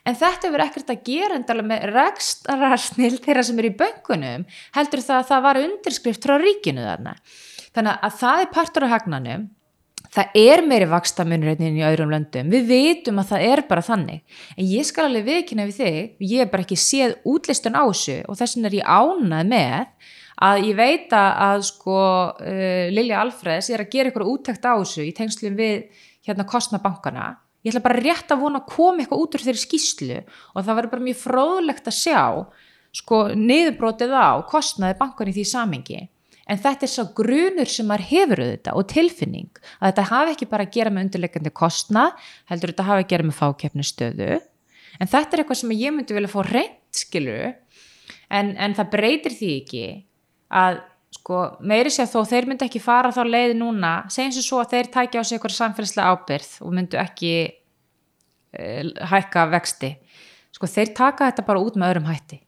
En þetta verður ekkert að gera endalega með rekstararsnil þeirra sem er í böngunum heldur það að það var undirskrift frá ríkinu þarna þannig að það er partur af hagnanum. Það er meiri vakstamunur í öðrum löndum, við veitum að það er bara þannig, en ég skal alveg viðkynna við þig, ég hef bara ekki séð útlistun á þessu og þess vegna er ég ánað með að ég veit að sko uh, Lilja Alfreds er að gera ykkur úttækt á þessu í tengslum við hérna kostnabankana ég ætla bara rétt að vona að koma eitthvað út úr þeirri skýslu og það verður bara mjög fróðlegt að sjá sko niðurbrótið á kostnaði bankan í því samengi en þetta er svo grunur sem maður hefur auðvitað og tilfinning að þetta hafi ekki bara að gera með undirleikandi kostnað heldur þetta hafi að gera með fákeppni stöðu en þetta er eitthvað sem ég myndi vilja fá reynd skilur en, en það breytir því ekki að sko meiri sé að þó þeir myndi ekki fara þá leið núna segjum sem svo að þeir tækja á sig eitthvað samfélagslega ábyrð og myndu ekki uh, hækka vexti. Sko þeir taka þetta bara út með öðrum hætti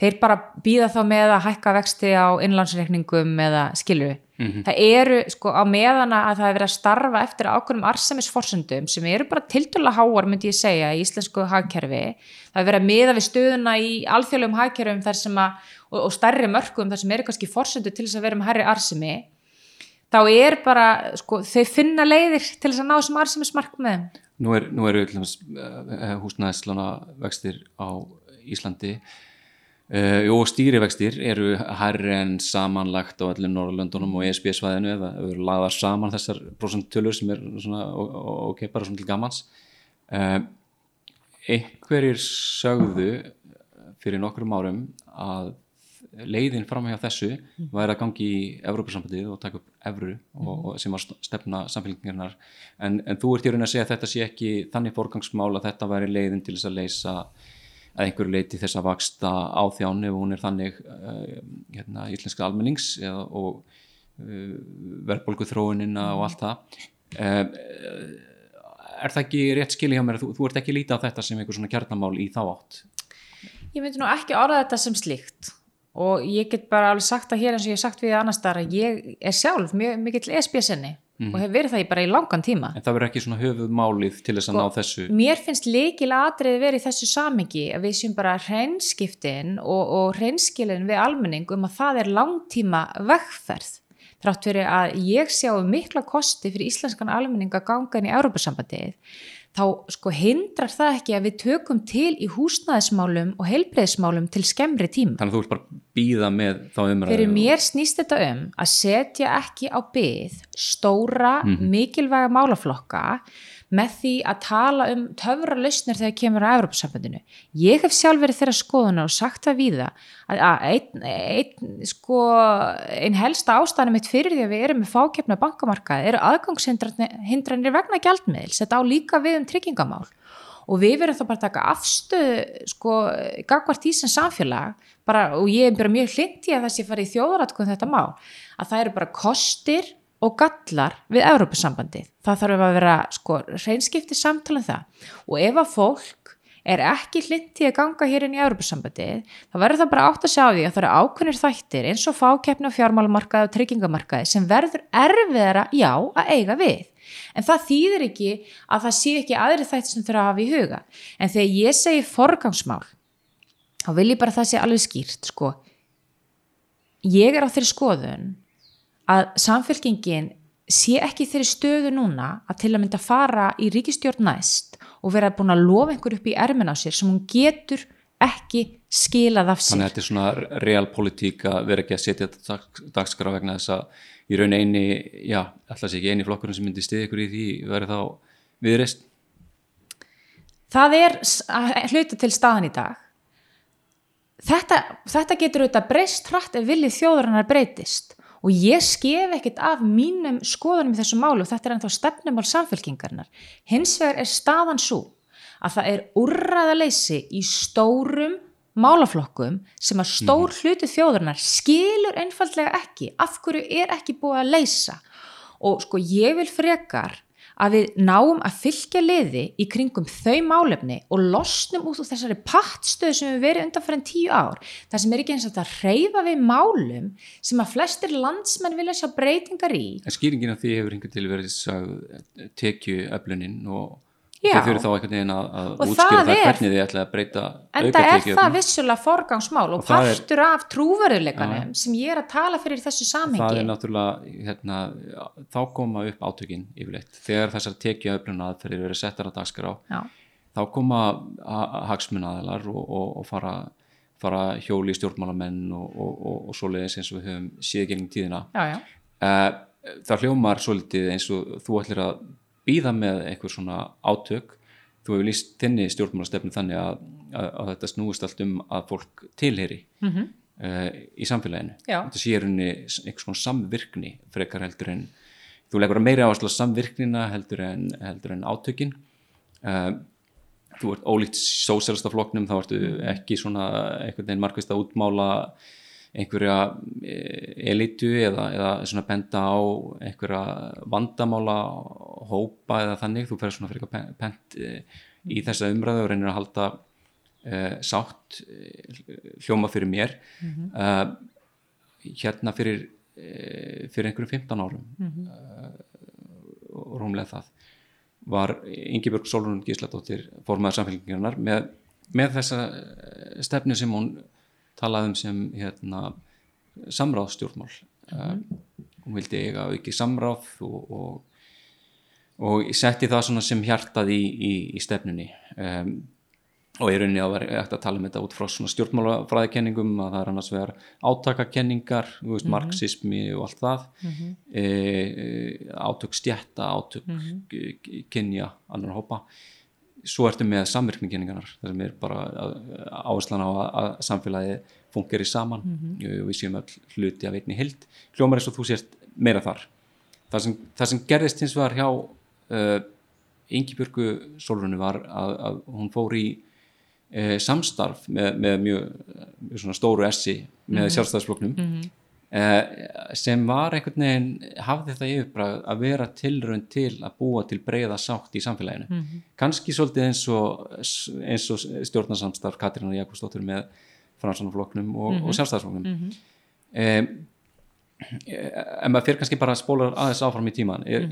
þeir bara býða þá með að hækka vexti á innlandsreikningum eða skilju. Mhm. Það eru sko á meðana að það er verið að starfa eftir ákveðnum arsemisforsendum sem eru bara tildulega háar myndi ég segja í íslensku hagkerfi. Það er verið að meða við stöðuna í alþjóðlegum hagkerfum þar sem að, og, og stærri mörgum þar sem eru kannski forsendu til þess að vera með herri arsemi. Þá er bara, sko, þau finna leiðir til þess að ná þessum arsemismarkmiðum. Nú er, nú eru uh, húsnæðislána vextir á Íslandi Uh, og stýrivextir eru hærri en samanlagt á öllum Norrlöndunum og ESB-svæðinu eða eru lagðar saman þessar prosenttölur sem er svona ok, bara svona til gamans uh, einhverjir sögðu fyrir nokkrum árum að leiðin fram hjá þessu væri að gangi í Evrópussambandið og taka upp Evru og, og sem var stefna samfélgingarnar en, en þú ert í raun að segja að þetta sé ekki þannig forgangsmál að þetta væri leiðin til þess að leysa að einhverju leiti þess að vaksta á þján ef hún er þannig uh, hérna, íslenska almennings eða, og uh, verðbólgu þróunina og allt það. Uh, er það ekki rétt skilja hjá mér þú, þú ert ekki lítið á þetta sem einhver svona kjarnamál í þá átt? Ég myndi nú ekki orða þetta sem slíkt. Og ég get bara alveg sagt að hér eins og ég hef sagt við annars þar að ég er sjálf mjög mikill ESB-senni Mhm. og hef verið það í bara í langan tíma. En það verður ekki svona höfuð málið til þess að Sko, ná þessu? Mér finnst líkil atriði verið þessu samingi að við séum bara hreinskiptin og, og hreinskilin við almenning um að það er langtíma vegferð. Þrátt fyrir að ég sjá mikla kosti fyrir íslenskan almenning að ganga inn í Európa-sambandið þá sko hindrar það ekki að við tökum til í húsnæðismálum og heilbreyðismálum til skemmri tíma. þannig að þú ert bara býða með þá umræðu Fyrir mér snýst þetta um að setja ekki á byð stóra, Mhm. mikilvæga málaflokka með því að tala um töfra lausnir þegar kemur á Evropasambandinu. Ég hef sjálf verið þeirra skoðuna og sagt það við það að, að einn, einn, sko, einn helsta ástæðanum mitt fyrir því að við erum með fákefna bankamarkaði eru aðgangshindranir vegna gjaldmiðils. Þetta á líka við um tryggingamál og við verðum þá bara að taka afstöðu sko, gagvart í sem samfélag bara, og ég er bara mjög hlind í að það sé farið í þjóðaratkun þetta mál að það eru bara kostir og gallar við Európusambandið það þarf að vera sko, reynskipti samtala um það. Og ef að fólk er ekki hlind í að ganga hér inn í Európusambandið þá verður það bara átt að sjá því að það eru ákveðnir þættir eins og fákeppni á fjármálamarkaði og tryggingamarkaði sem verður erfiðara já að eiga við. En það þýðir ekki að það sé ekki aðri þætti sem þurfa að hafa í huga. En þegar ég segi forgangsmál þá vil ég bara að það sé alveg skýrt sko. Ég er á þeirri skoðun að samfélkingin sé ekki þeirri stöðu núna að til að mynda fara í ríkistjórn næst og vera búin að lofa einhver upp í ermin á sér sem hún getur ekki skilað af sér Þannig að þetta er svona realpolitík að vera ekki að setja þetta dag, dagskrá vegna þess að í raun eini, já, alltaf sé ekki eini flokkurinn sem myndi stiði ykkur í því verið þá viðreist. það er hluta til staðan í dag. Þetta, þetta getur auðvitað breyst hratt ef viljið þjóðurinnar breytist og ég skef ekkert af mínum skoðunum í þessu málu og þetta er ennþá stefnumál samfélkingarnar hins vegar er staðan svo að það er úrræðaleysi í stórum málaflokkum sem að stór hluti þjóðurinnar skilur einfaldlega ekki af hverju er ekki búið að leysa. Og sko ég vil frekar að við náum að fylgja liði í kringum þau málefni og losnum út úr þessari pattstöðu sem við verið undanfærin tíu ár þar sem er ekki eins og þetta reyfa við málum sem að flestir landsmenn vilja sjá breytingar í skýringin af því hefur einhvern til verið tekju öflunin og. Þau þurfi þá einhvern veginn að, að útskýra það það er- hvernig þið ætla að breyta en auka það er það vissulega forgangsmál og, Og það er- partur af trúverðuleikanum sem ég er að tala fyrir þessu það samhengi. er náttúrulega hérna, þá koma upp átökin yfirleitt. Þegar þessar tekju öflun aðferðir verið settar að dagskrá Já. þá koma hagsmunnaðalar og, og, og fara, fara hjóli í stjórnmálamenn og, og, og, og svoleiðis eins og við höfum síða gengum tíðina. Já, já. uh, það hljómar svolítið eins og þú ætlir að býða með einhver svona átök þú hefur líst þinni stjórnmálastefnu þannig að, að, að þetta snúist allt um að fólk tilheyri mm -hmm. í samfélaginu Já. þetta sé runni einhvers svona samvirkni frekar heldur en þú leggur að meira áherslu á samvirknina heldur en, heldur en átökin uh, þú ert ólíkt sósélastafloknum þá ertu ekki svona einhvern veginn markvist að útmála einhverja eh, elitu eða, eða svona benda á einhverja vandamála hópa eða þannig, þú fer svona fyrir eitthvað pent eh, í þessa umræðu og reynir að halda uh, sátt hljóma fyrir mér. Uh, hérna fyrir uh, fyrir einhverjum 15 árum og rúmlega það var Ingibjörg Solrún Gísladóttir formaður samfélgingarnar með, með þessa stefnu sem hún talaði um sem hérna, samráðstjórnmál mm hún vildi eiga ekki samráð og, og, og setti það svona sem hjartað í, í, í stefnunni. Um, og í rauninni að vera eftir að tala um þetta út frá svona stjórnmálafræðikenningum að það er annars vegar átakakenningar veist, marxismi og allt það. E, e, átök stjætta átök mm kynja annar hópa svo ertu með samvirkningenningarnar það sem er bara áherslan á að, að samfélagi fungeri saman. Og við séum all hluti af einni hild hljómar eins og þú sést meira þar. Það sem, það sem gerðist hins vegar hjá uh, Ingibjörgu Solrunu var að, að hún fór í uh, samstarf með, með mjög, mjög svona stóru essi með mm -hmm. sjálfstæðisfloknum uh, sem var einhvern veginn hafði það yfirbræð að vera tilraun til að búa til breiða sátt í samfélaginu. Mm -hmm. kannski svolítið eins og, eins og stjórnarsamstarf Katrínar Jakobsdóttur með fransanflokknum og, og sjálfstæðisflokknum. Um, en maður fyrir kannski bara að spóla aðeins áfram í tíman er,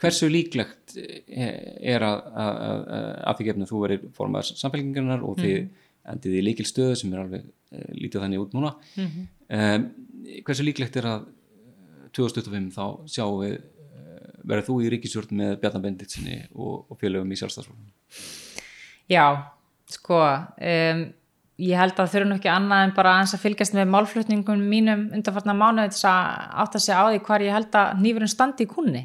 hversu líklegt er að, að, að, að því gefnum þú verið formaður samfélgingarnar og þið endið í líkil stöðu sem er alveg lítið þannig út núna. Um, hversu líklegt er að 2025 þá sjáum við uh, verður þú í ríkisjórn með Bjarnar Benditsinni og, og félögum í sjálfstæðsflokknum Já, sko um, ég held að þurfa nú ekki annað en bara aðeins að fylgjast með málflutningum mínum undanfarnar mánuði til að átta sig á því hvar ég held að nýfurinn standi í kunni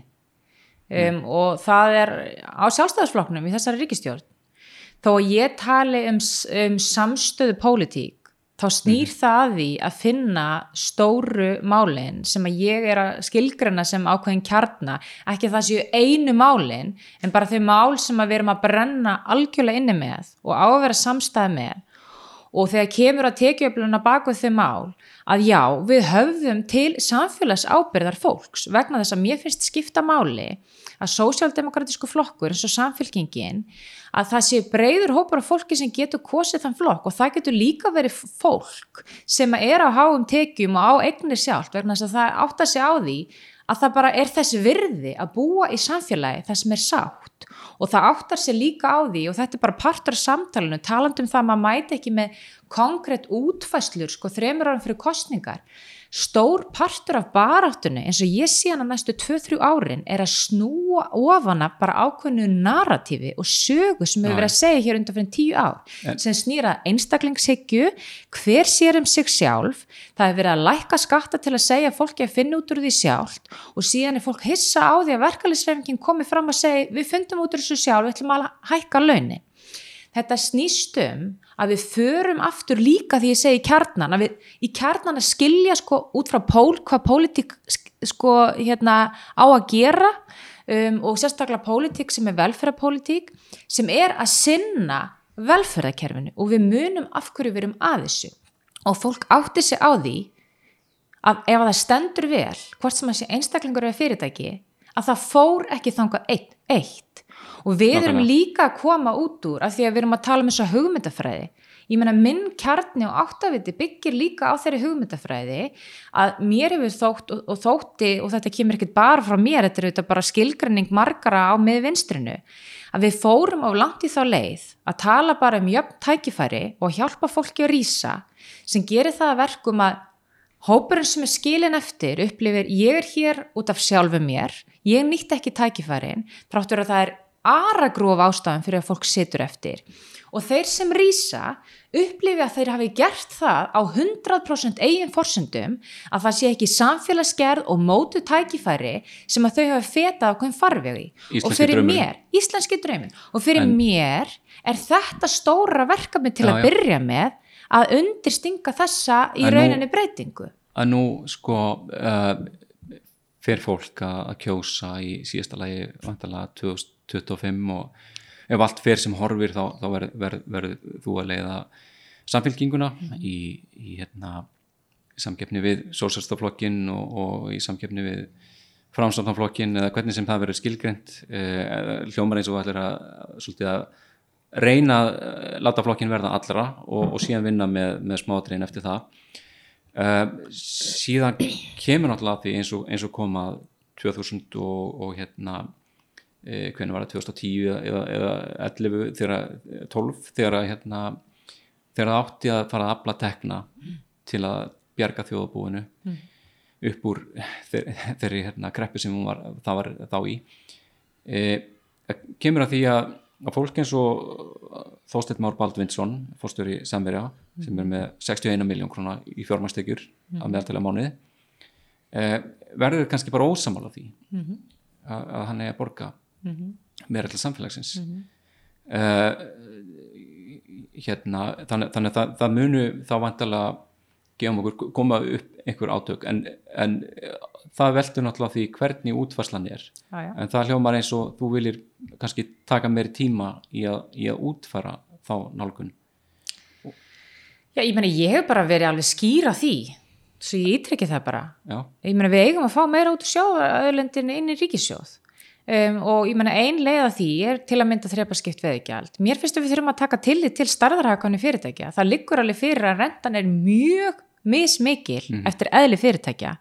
um, og það er á sjálfstæðisflokknum í þessari ríkistjórn þó ég tali um, um samstöðu pólitík þá snýr það að því að finna stóru málin sem að ég er að skilgrana sem ákveðin kjarna, ekki að það séu einu málin, en bara þau mál sem að við erum að brenna algjörlega inni með og á að vera samstæð með. Og þegar kemur að tekjuöfluna baka þau mál að já, við höfðum til samfélags ábyrðar fólks vegna þess að mér finnst skipta máli að sósjaldemokratísku flokkur eins og samfélkingin að það sé breyður hópar af fólki sem getur kosið þann flokk og það getur líka verið fólk sem er á háum tekjum og á eignir sjálft vegna þess að það átt að sé á því að það bara er þessi virði að búa í samfélagi það sem er sátt. Og það áttar sér líka á því og þetta er bara partur af samtalenu, talandum það að maður mæti ekki með konkrétt útfæslur sko þremur árum fyrir kostningar stór partur af baráttunni eins og ég sé hana næstu 2-3 árin er að snúa ofana bara ákveðnu narratífi og sögu sem hefur verið að segja hér undan fyrir 10 ár En- sem snýra einstaklingshyggju hver sér um sig sjálf það hefur verið að lækka skatta til að segja að fólki að finna út úr því sjálft og síðan er fólk hissa á því að verkefælisreifingin komi fram að segja við fundum út úr þessu sjálf, við ætlum að hækka launin. Þetta snýst um að við förum aftur líka því ég segi kjarnan, að við í kjarnan að skilja sko út frá pól, hvað pólitík sko hérna á að gera um, og sérstaklega pólitík sem er velferðarpólitík sem er að sinna velferðarkerfinu og við munum af hverju við erum að þessu og fólk átti sig á því að ef að það stendur vel hvort sem að sé einstaklingur eða fyrirtæki að það fór ekki þangað eitt, eitt. Og við erum Nákvæmlega. líka að koma út úr af því að við erum að tala um þessa hugmyndafræði ég meina minn kjarni og áttaviti byggir líka á þeirri hugmyndafræði að mér hefur þótt og, og þótti og þetta kemur ekkert bara frá mér þetta er auðvitað bara skilgrenning margara á með vinstrinu að við fórum á langt í þá leið að tala bara um jöfn tækifæri og hjálpa fólki að rýsa sem gerir það að verkum að hópurinn sem er skilin eftir upplifir ég er hér út af sjálfu mér ég nýtt ekki tækifærin þráttur að það er aragróf ástafan fyrir að fólk situr eftir og þeir sem rýsa upplifi að þeir hafi gert það á 100% eigin forsendum að það sé ekki samfélagsgerð og mótu tækifæri sem að þau hafi fetað okkur farvegi íslenski og fyrir drömmin. mér, íslenski draumin og fyrir en... mér er þetta stóra verkefni til já, að byrja já. með að undirstinga þessa í að rauninni nú, breytingu að nú sko eh, uh, fyrir fólk að kjósa í síðasta lagi vantala 2000 25 og ef allt fer sem horfir þá, þá verður ver, ver, þú að leiða samfélkinguna í, í hérna, samgefni við sósastaflokkin og, og í samgefni við framstofnaflokkin eða hvernig sem það verður skilgrend eh, hljómar eins og allir að svolítið að reyna að láta flokkin verða allra og, og síðan vinna með, með smátrein eftir það. Uh, síðan kemur náttúrulega því eins og, eins og koma 2000 og, og hérna hvernig var það 2010 eða, eða 11 þegar 12 þegar að, hérna þegar það átti að fara að afla tekna til að bjarga þjóðabúinu upp úr þeir- þeirri hérna, kreppu sem var, það var þá í. E, kemur að því að, að fólk eins og Þósteinn Már Baldvinsson fórstjóri Samverja sem er með 61 miljón króna í fjármæstekjur að meðaltala mánuði e, verður kannski bara ósamála því að, að hann er að borga meira til samfélagsins mm hérna þannig, þannig að það, það munu þá vantalega gefum okkur koma upp einhver átök en, en það veldur náttúrulega því hvernig útfarslan er Já, já. en það hljómar eins og þú viljir kannski taka meiri tíma í að, í að útfara þá nálgun Já, ég meina, ég hef bara verið alveg skýra því, svo ég ítrykki það bara. já, Ég meina, við eigum að fá meira út úr sjóðaöðlendinu inn í ríkissjóð. Um, og ég meina, ein leið að því er til að mynda þrepaskipt veðigjald. Mér finnst að við þurfum að taka tillit til starðarhagkvæmni fyrirtækja. Það liggur alveg fyrir að rentan er mjög mismikil eftir eðli fyrirtækja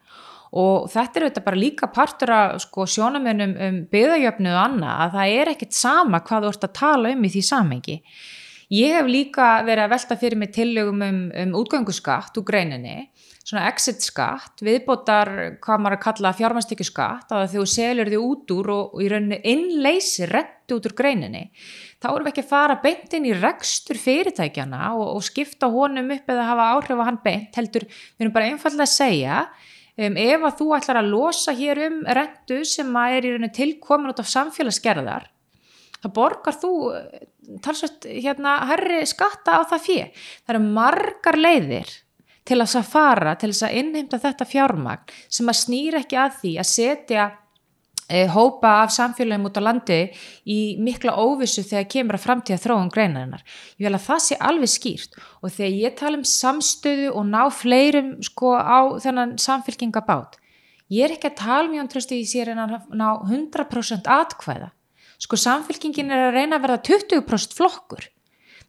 og þetta er auðvitað bara líka partur af sko, sjónamönum um byggðajöfnu og annað að það er ekkit sama hvað þú ert að tala um í því samhengi. Ég hef líka verið að velta fyrir mig tillögum um, um útgönguskatt úr greininni, svona exit skatt, viðbótar hvað maður að kalla fjármæstekju skatt, að þú selur því út úr og, og í rauninni innleysi rentu út úr greininni, þá erum við ekki að fara beint inn í rekstur fyrirtækjana og, og skipta honum upp eða hafa áhrif á hann beint, heldur við erum bara einfallega að segja um, ef að þú ætlar að losa hér um rentu sem að er í rauninni tilkomin út af samfélagsgerðar þá borgar þú eh, talsvægt hérna herri skatta á það fjö. Það eru margar leiðir til að fara, til að innheimta þetta fjármagn sem að snýra ekki að því að setja e, hópa af samfélagum út á landi í mikla óvissu þegar kemur að framtíða þróun greinarinnar. Ég vil að það sé alveg skýrt. Og þegar ég tala um samstöðu og ná fleirum sko á þennan samfélkingabát, ég er ekki að tala mjög um tröstu í sér en að ná 100% atkvæða. Sko samfélkingin er að reyna að verða 20% flokkur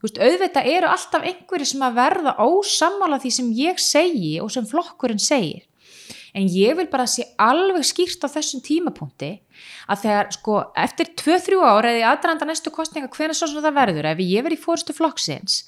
veist, auðvitað eru alltaf einhverju sem að verða ósammála því sem ég segi og sem flokkurinn segir. En ég vil bara sé alveg skýrt á þessum tímapunkti að þegar sko eftir 2-3 ára eða aðranda næstu kostninga hvernig svo sem það verður ef ég verið í fórstu flokksins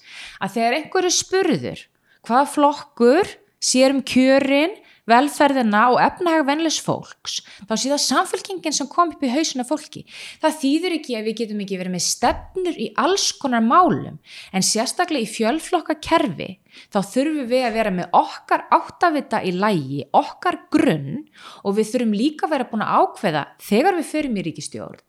að þegar einhverju spurður hvaða flokkur sér um kjörin velferðina og efnahag venlis fólks, þá sé það samfélkingin sem kom upp í hausuna fólki. Það þýður ekki að við getum ekki verið með stefnur í alls konar málum, en sérstaklega í fjölflokka kerfi, þá þurfum við að vera með okkar áttavita í lægi, okkar grunn og við þurfum líka að vera búin að ákveða þegar við förum í ríkistjórn.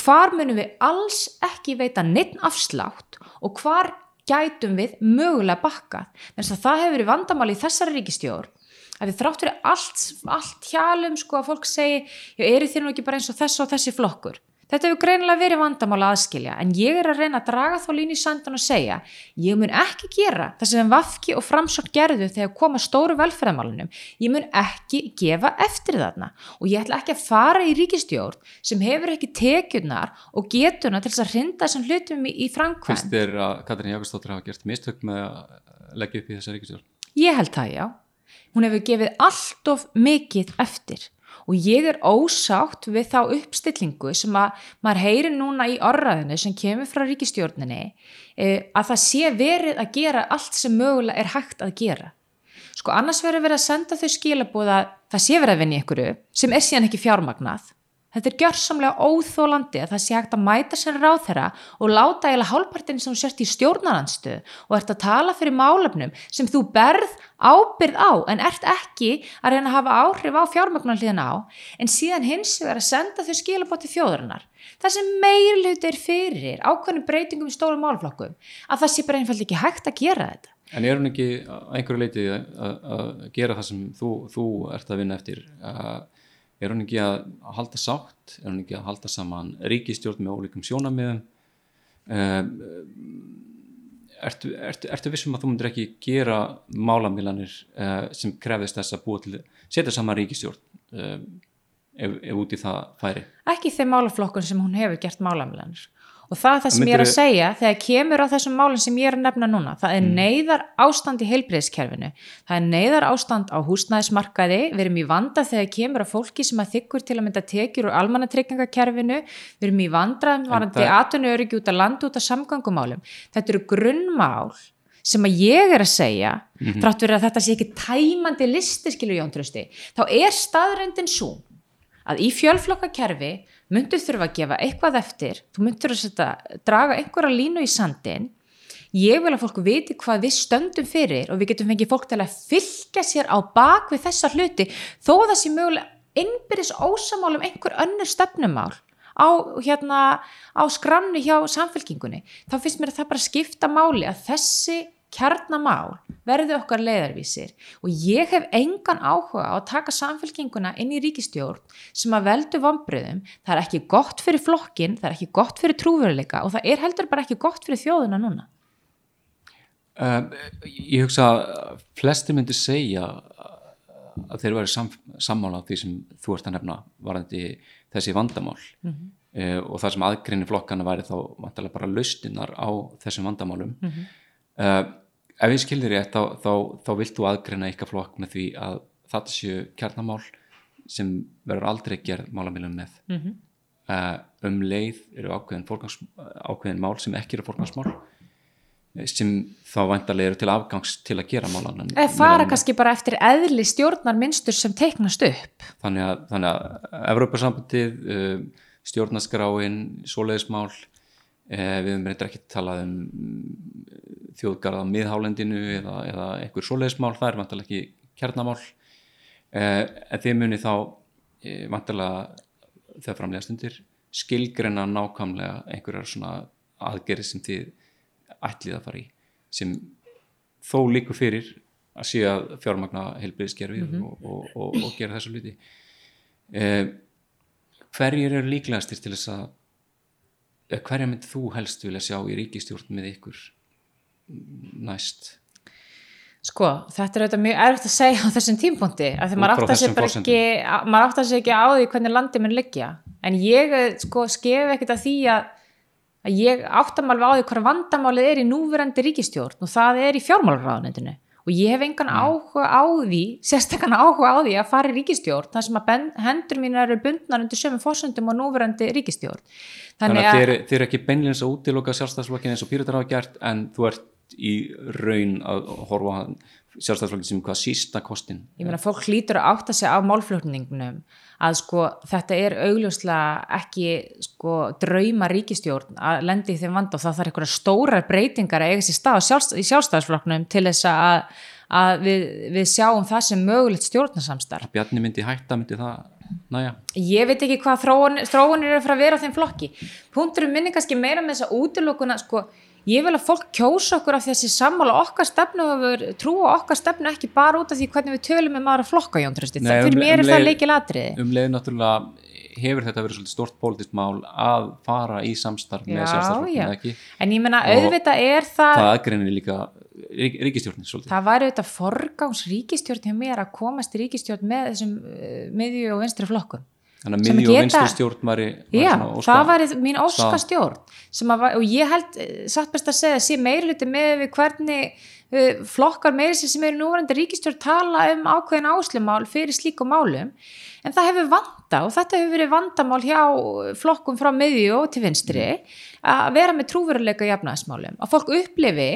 Hvar munum við alls ekki veita neitt afslátt og hvar gætum við mögulega bakkað. Þannig að það hefur verið vandamáli í þessari ríkistjórn að við þrátt fyrir allt, allt hjálum sko að fólk segi, já eru þér nú ekki bara eins og þessi og þessi flokkur. Þetta hefur greinilega verið vandamála aðskilja en ég er að reyna að draga þá línu í sandan og segja ég mun ekki gera það sem Vafki og Framsótt gerðu þegar koma stóru velferðamálunum. Ég mun ekki gefa eftir þarna og ég ætla ekki að fara í ríkistjórn sem hefur ekki tekjurnar og getuna til þess að hrinda þessum hlutum í, í framkvæm. Fyrst er að Katrín Jákastóttir hafa gert mistök með að leggja upp í þessa ríkistjórn? Ég held það, já. Hún hefur gefið allt of mikið eftir og ég er ósátt við þá uppstillingu sem að maður heyri núna í orraðinu sem kemur frá ríkistjórninni eh, að það sé verið að gera allt sem mögulega er hægt að gera. Sko annars verður verið að senda þau skilabúða það sé verið að vinja ykkur sem er síðan ekki fjármagnað Þetta er gjörsamlega óþólandi að það sé hægt að mæta sér ráð þeirra og láta eiginlega hálfpartin sem þú sért í stjórnaranstu og ert að tala fyrir málefnum sem þú berð ábyrð á en ert ekki að reyna að hafa áhrif á fjármagnarliðin á en síðan hins vegar að senda þau skilabóti fjóðurinnar. Það sem meirlut er fyrir ákveðnum breytingum í stórum málflokkum að það sé bara einfaldi ekki hægt að gera þetta. En er hún ekki einhverju leitið að gera það sem þú, þú ert að vinna eftir að er hún ekki að halda sátt, er hún ekki að halda saman ríkistjórn með ólíkum sjónamiðum um, ertu, ertu, ertu vissum að þú myndir ekki gera málamilanir uh, sem krefðist þess að búa til setja saman ríkistjórn um, ef, ef út í það færi? Ekki þeim málaflokkun sem hún hefur gert málamilanir og það er það sem ég er að segja þegar kemur á þessum málinn sem ég er að nefna núna það er mm. neyðar ástand í heilbreyðskerfinu það er neyðar ástand á húsnæðismarkaði við erum í vanda þegar kemur á fólki sem að þykkur til að mynda tekjur úr almannatryggingakerfinu við erum í vandraðum varandi aðtunni öryggi út að landa út af samgangumálum þetta eru grunnmál sem að ég er að segja mm -hmm. frátt verið að þetta sé ekki tæmandi listi skilur Jón Trösti þá er staðröndin svo að í fjölflokkakerfi myndur þurfa að gefa eitthvað eftir, þú myndur að setja, draga einhverja línu í sandin ég vil að fólku viti hvað við stöndum fyrir og við getum fengið fólk til að fylgja sér á bak við þessa hluti. Þó að það sé mögulega innbyrðis ósamálum einhver önnur stefnumál á, hérna, á skramni hjá samfélkingunni, þá finnst mér að það bara skipta máli að þessi kjarnamál verði okkar leiðarvísir. Og ég hef engan áhuga á að taka samfélkinguna inn í ríkistjórn sem að veldu vombriðum, það er ekki gott fyrir flokkin, það er ekki gott fyrir trúveruleika og það er heldur bara ekki gott fyrir þjóðuna núna. Um, Ég hugsa að flesti myndi segja að þeir væri sam, sammála á því sem þú ert að nefna varandi þessi vandamál. Mm -hmm. uh, og það sem aðgrinni flokkana væri þá vantilega bara laustinnar á þessum vandamálum. Mm -hmm. Uh, ef ég skildir ég þá, þá, þá vilt þú aðgreina ykkar flokk með því að þetta séu kjarnamál sem verður aldrei gerð málamilum með mm -hmm. uh, um leið eru ákveðin, ákveðin mál sem ekki eru fórgangsmál sem þá vantarlega eru til afgangs til að gera málan eða fara kannski bara eftir eðli stjórnar minnstur sem teiknast upp. Þannig að, að Evrópa-sambandið uh, stjórnaskráin, svoleiðismál við höfum reyndar ekki talað um þjóðgarða miðhálendinu eða, eða einhver svoleiðismál, það er vantilega ekki kjarnamál. Eh, en þið muni þá eh, vantilega þegar framlega stundir skilgreina nákvæmlega einhverjar svona aðgerið sem þið ætlið að fara í sem þó líku fyrir að sé að fjármagna heilbriðskerfi mm -hmm. og, og, og, og gera þessu luti eh, hverjir eru líklegastir til þess að hverja myndi þú helst vilja sjá í ríkistjórn með ykkur næst? Sko, þetta er auðvitað mjög erfitt að segja á þessum tímpunkti að því maður áttar sér ekki maður áttar sér ekki á því hvernig landið minn liggja. En ég eh, sko skef ekkert að því að, að ég áttar alveg á því hvað vandamálið er í núverandi ríkistjórn og það er í fjármálurraðunendinu og ég hef engan mm. áhuga á því sérstaklega áhuga á því að fara í ríkistjórn þar sem að hendur mín eru bundnar undir sömum fórsöndum og núverandi ríkistjórn Þannig að, að þið eru er ekki beinleins að útiloka sjálfstæðsflokkin eins og Píratar hafa gert en þú ert í raun að horfa sjálfstæðsflokkin sem hvað sísta kostin ég meina fólk hlýtur að átta sig á málflutningnum að sko þetta er augljóslega ekki sko drauma ríkistjórn að lendi í þeim vanda og það þarf einhverja stórar breytingar að eiga sér stað sjálfst, í sjálfstæðsflokknum til þess að, að við, við sjáum það sem mögulegt stjórnarsamstarf. Bjarni myndi hætta, myndi það næja Ég veit ekki hvað þróun, þróunir er að fara að vera á þeim flokki. Punkturum minni kannski meira með þessa útilokuna sko ég vil að fólk kjósa okkur af þessi sammála okkar stefnu og trúa okkar stefnu ekki bara út af því hvernig við tölum með maður að flokka Jón Trösti, það fyrir um, mér um er það leikil atriði Um leið náttúrulega hefur þetta verið svolítið stort pólitist mál að fara í samstarf með sjálfstæðarflokkinu ekki? En ég menna auðvitað er það það aðgreinir líka rík, ríkistjórnin svolítið. Það var auðvitað forgáms ríkistjórn hjá mér að komast ríkistjórn með þessum uh, miðju og vinstri flokkum Þannig að miðjú og vinstri stjórn var, var já, óska, það var mín óska stjórn var, og ég held, eh, satt best að segja sé meirluti með við hvernig uh, flokkar meirisi sem eru núverandi ríkistjórn tala um ákveðin áslumál fyrir slíku málum. En það hefur vanda og þetta hefur verið vandamál hjá flokkum frá miðju og til vinstri að vera með trúveruleika í efnaðismálum að fólk upplifi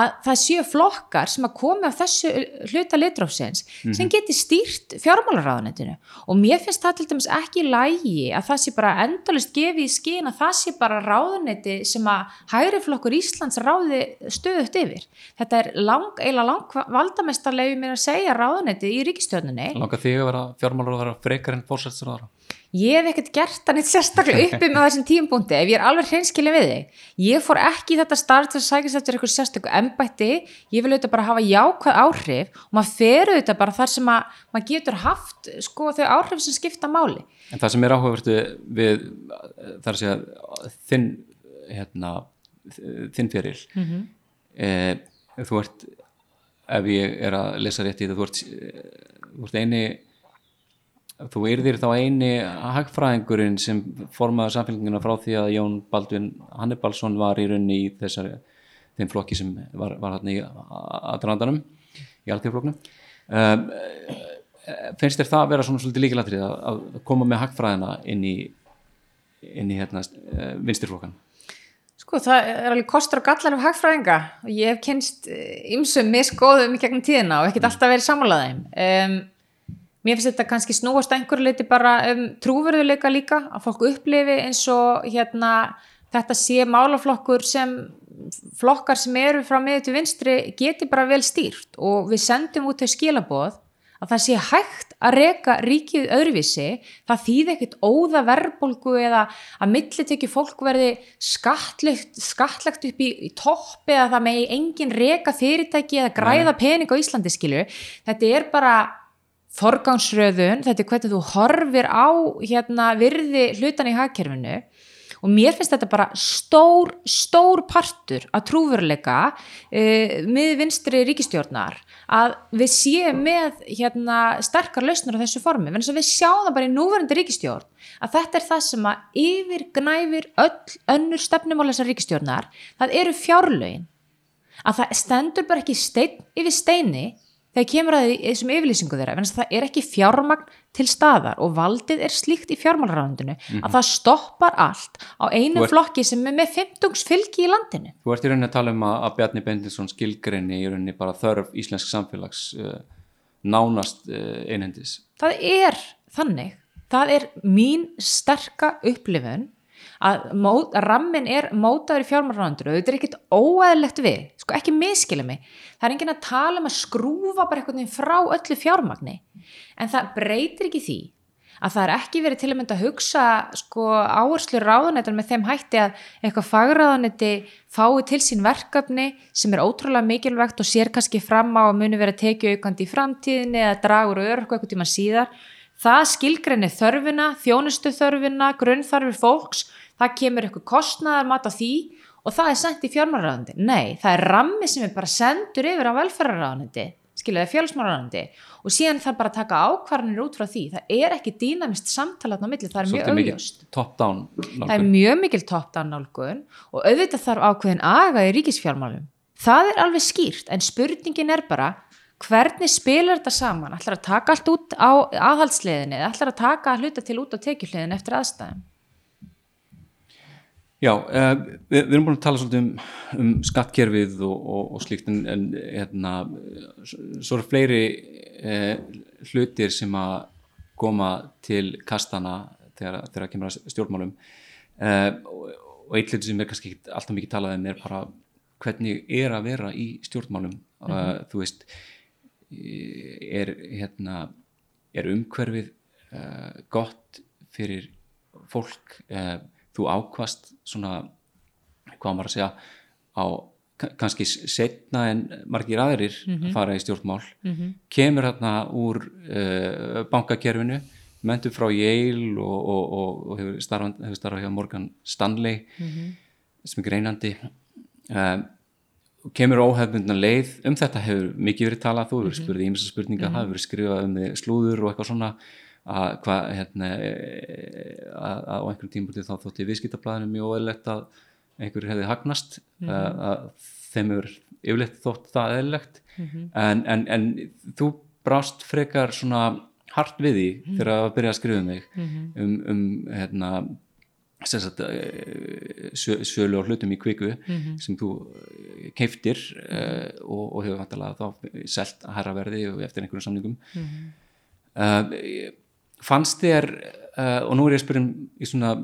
að það séu flokkar sem að komi á þessu hluta litrófsins mm -hmm. sem mhm. geti stýrt fjármálaráðanetinu og mér finnst það til dæmis ekki lægi að það sé bara endalist gefið í skín að það sé bara ráðaneti sem að hægri flokkur Íslands ráði stöðut yfir þetta er lang, eila lang valdamestarlegu mér að segja ráðaneti í ríkistjóninni Langa því að vera fjármálaráðara frekar en fórsætsráðara ég hef ekkert gert það neitt sérstaklega uppi með þessum tímbúndi ef ég er alveg hreinskilin við þig. Ég fór ekki í þetta starf til að sækast eftir eitthvað sérstaklega embætti. Ég vil auðvitað bara hafa jákvæð áhrif og maður fer auðvitað bara þar sem að, maður getur haft sko þau áhrif sem skipta máli. En það sem er áhugavertu við þar að segja þinn hérna, þinn feril. Mm -hmm. e, þú ert ef ég er að lesa rétt í þetta þú ert, þú ert eini þú erðir þá eini hagfræðingurinn sem formaði samfélginguna frá því að Jón Baldvin Hannibalsson var í raunni í þessari þeim flokki sem var, var hann í aðrandanum í alltíðflokknum um, finnst þér það að vera svona svolítið líkilatrið að, að koma með hagfræðina inn í, inn í hérna, eh, vinstirflokkan Sko það er alveg kostur og gallar af hagfræðinga. Og ég hef kynst ymsum miskóðum í gegnum tíðina og ekkert alltaf verið samálaðið um, Mér finnst þetta kannski snúast einhverju leiti bara um trúverðuleika líka að fólk upplifi eins og hérna þetta sé málaflokkur sem flokkar sem eru frá miður til vinstri geti bara vel stýrt. Og við sendum út þau skilaboð að það sé hægt að reyka ríkið öðruvísi, það þýði ekkit óða verbolgu eða að millitekju fólk verði skattlegt, skattlegt upp í, í toppi eða það megi engin reyka fyrirtæki eða græða pening á Íslandi skilju, þetta er bara forgangsröðun, þetta er hvernig þú horfir á hérna, virði hlutan í hagkerfinu. Og mér finnst þetta bara stór, stór partur að trúveruleika uh, með vinstri ríkistjórnar að við séum með hérna, sterkar lausnur á þessu formi, en við sjáum það bara í núverandi ríkistjórn að þetta er það sem að yfir gnæfir öll önnur stefnumál þessar ríkistjórnar, það eru fjárlögin. Að það stendur bara ekki stein yfir steini þegar kemur að því þessum yfirlýsingu þeirra en það er ekki fjármagn til staðar og valdið er slíkt í fjármálraðundinu mm -hmm. að það stoppar allt á einu ert, flokki sem er með 50 fylgi í landinu. Þú ert í rauninni að tala um að, að Bjarni Bendinsson skilgreini í rauninni bara þörf íslensk samfélags uh, nánast uh, einhendis. Það er þannig, það er mín sterka upplifun að mót, rammin er mótaður í fjármálraðundinu og þetta er ekkit óæðilegt við, sko ekki miskila mig. Það er enginn að tala um að skrúfa bara eitthvað frá öllu fjármagni. En það breytir ekki því að það er ekki verið til að mynda að hugsa sko áherslu ráðanetar með þeim hætti að eitthvað fagráðaneti fái til sín verkefni sem er ótrúlega mikilvægt og sér kannski fram á að muni verið að tekið aukandi í framtíðinni eða dragur og örku eitthvað tíma síðar. Það skilgrinni þörfina, þjónustu þörfina, grunnþarfir fólks það kemur eitthvað kostnaðar mat á því og það er sendt í fjármálaráðandi nei, það er rammi sem er bara sendur yfir á velferðaráðandi skiljaði fjármálaráðandi og síðan þarf bara að taka ákvarðanir út frá því. Það er ekki dýnamist samtalatn á milli það er Svolítið mjög auðvist það er mjög mikil top-down nálgun og auðvitað þarf ákveðin aga í ríkisfjármálum. Það er alveg skýrt en spurningin er bara hvernig spilar þetta saman? Ætlar að taka allt út á aðhaldsliðinni ætlar að taka hluta til út á tekjuhliðin eftir aðstæðum Já, uh, við, við erum búin að tala svolítið um, um skattkerfið og, og, og slíkt en, en hérna, svo eru fleiri uh, hlutir sem að koma til kastana þegar það kemur að stjórnmálum. Uh, og, og eitt hluti sem er kannski alltaf mikið talað um er bara hvernig er að vera í stjórnmálum. Mm -hmm. þú veist er, hérna, er umhverfið gott fyrir fólk þú ákvast svona hvað maður að segja á kannski setna en margir aðrir mm -hmm. að fara í stjórnmál mm -hmm. kemur hérna úr uh, bankakerfinu mentur frá Yale og, og, og, og hefur starfað starfa hjá Morgan Stanley mm -hmm. sem er greinandi um, kemur óhefbundna leið um þetta hefur mikið verið talað þú hefur spurðið ímsa spurninga það hefur skrifað um slúður og eitthvað svona að hvað hérna að á einhverjum tímpúti þá þótti viðskiptablaðinu mjög óeðlegt að einhver hefði hagnast mm -hmm. að, að þeim hefur yfirleitt þótt það eðlilegt mm -hmm. en, en, en þú brást frekar svona hart við því mm -hmm. þegar að byrja að skrifa um þig mhm. um, um hérna Sagt, sölu og hlutum í kviku mm -hmm. sem þú keiftir uh, og, og hefur vantilega þá selt að herra verði eftir einhverjum samlingum mm -hmm. uh, fannst þér uh, og nú er ég að spyrja um í svona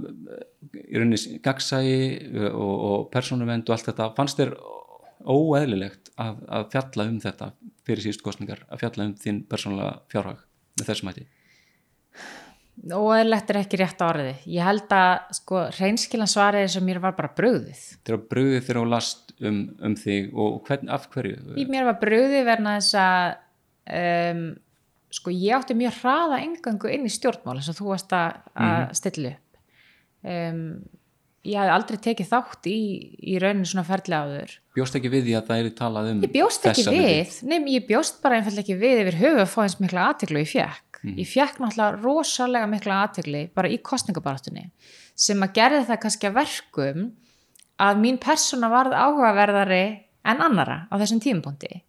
í rauninni gagsægi uh, og, og persónuvend og allt þetta fannst þér óeðlilegt að, að fjalla um þetta fyrir síðust kostningar að fjalla um þín persónulega fjárhag með þessum hætti? Óeðlilegt er ekki rétt áriði ég held að sko reynskilan svariði sem mér var bara bröðið Þegar bröðið þegar þú last um, um þig og hvern, af hverju? Í mér var bröðið verna þess að um, sko ég átti mjög hraða engangu inn í stjórnmál eins og þú varst að mm. stilla upp. Um, ég hafði aldrei tekið þátt í, í rauninu svona ferli áður. Bjóst ekki við því að það er talað um Ég bjóst ekki við, nefn ég bjóst bara einfall ekki við yfir höfu að fá eins mikla aðteglu ég fjekk, mm. ég fjekk náttúrulega rosalega mikla aðteglu bara í kostningabartunni sem að gerði það kannski að verkum að mín persóna varð áhugaverðari en annara á þessum tímpunkti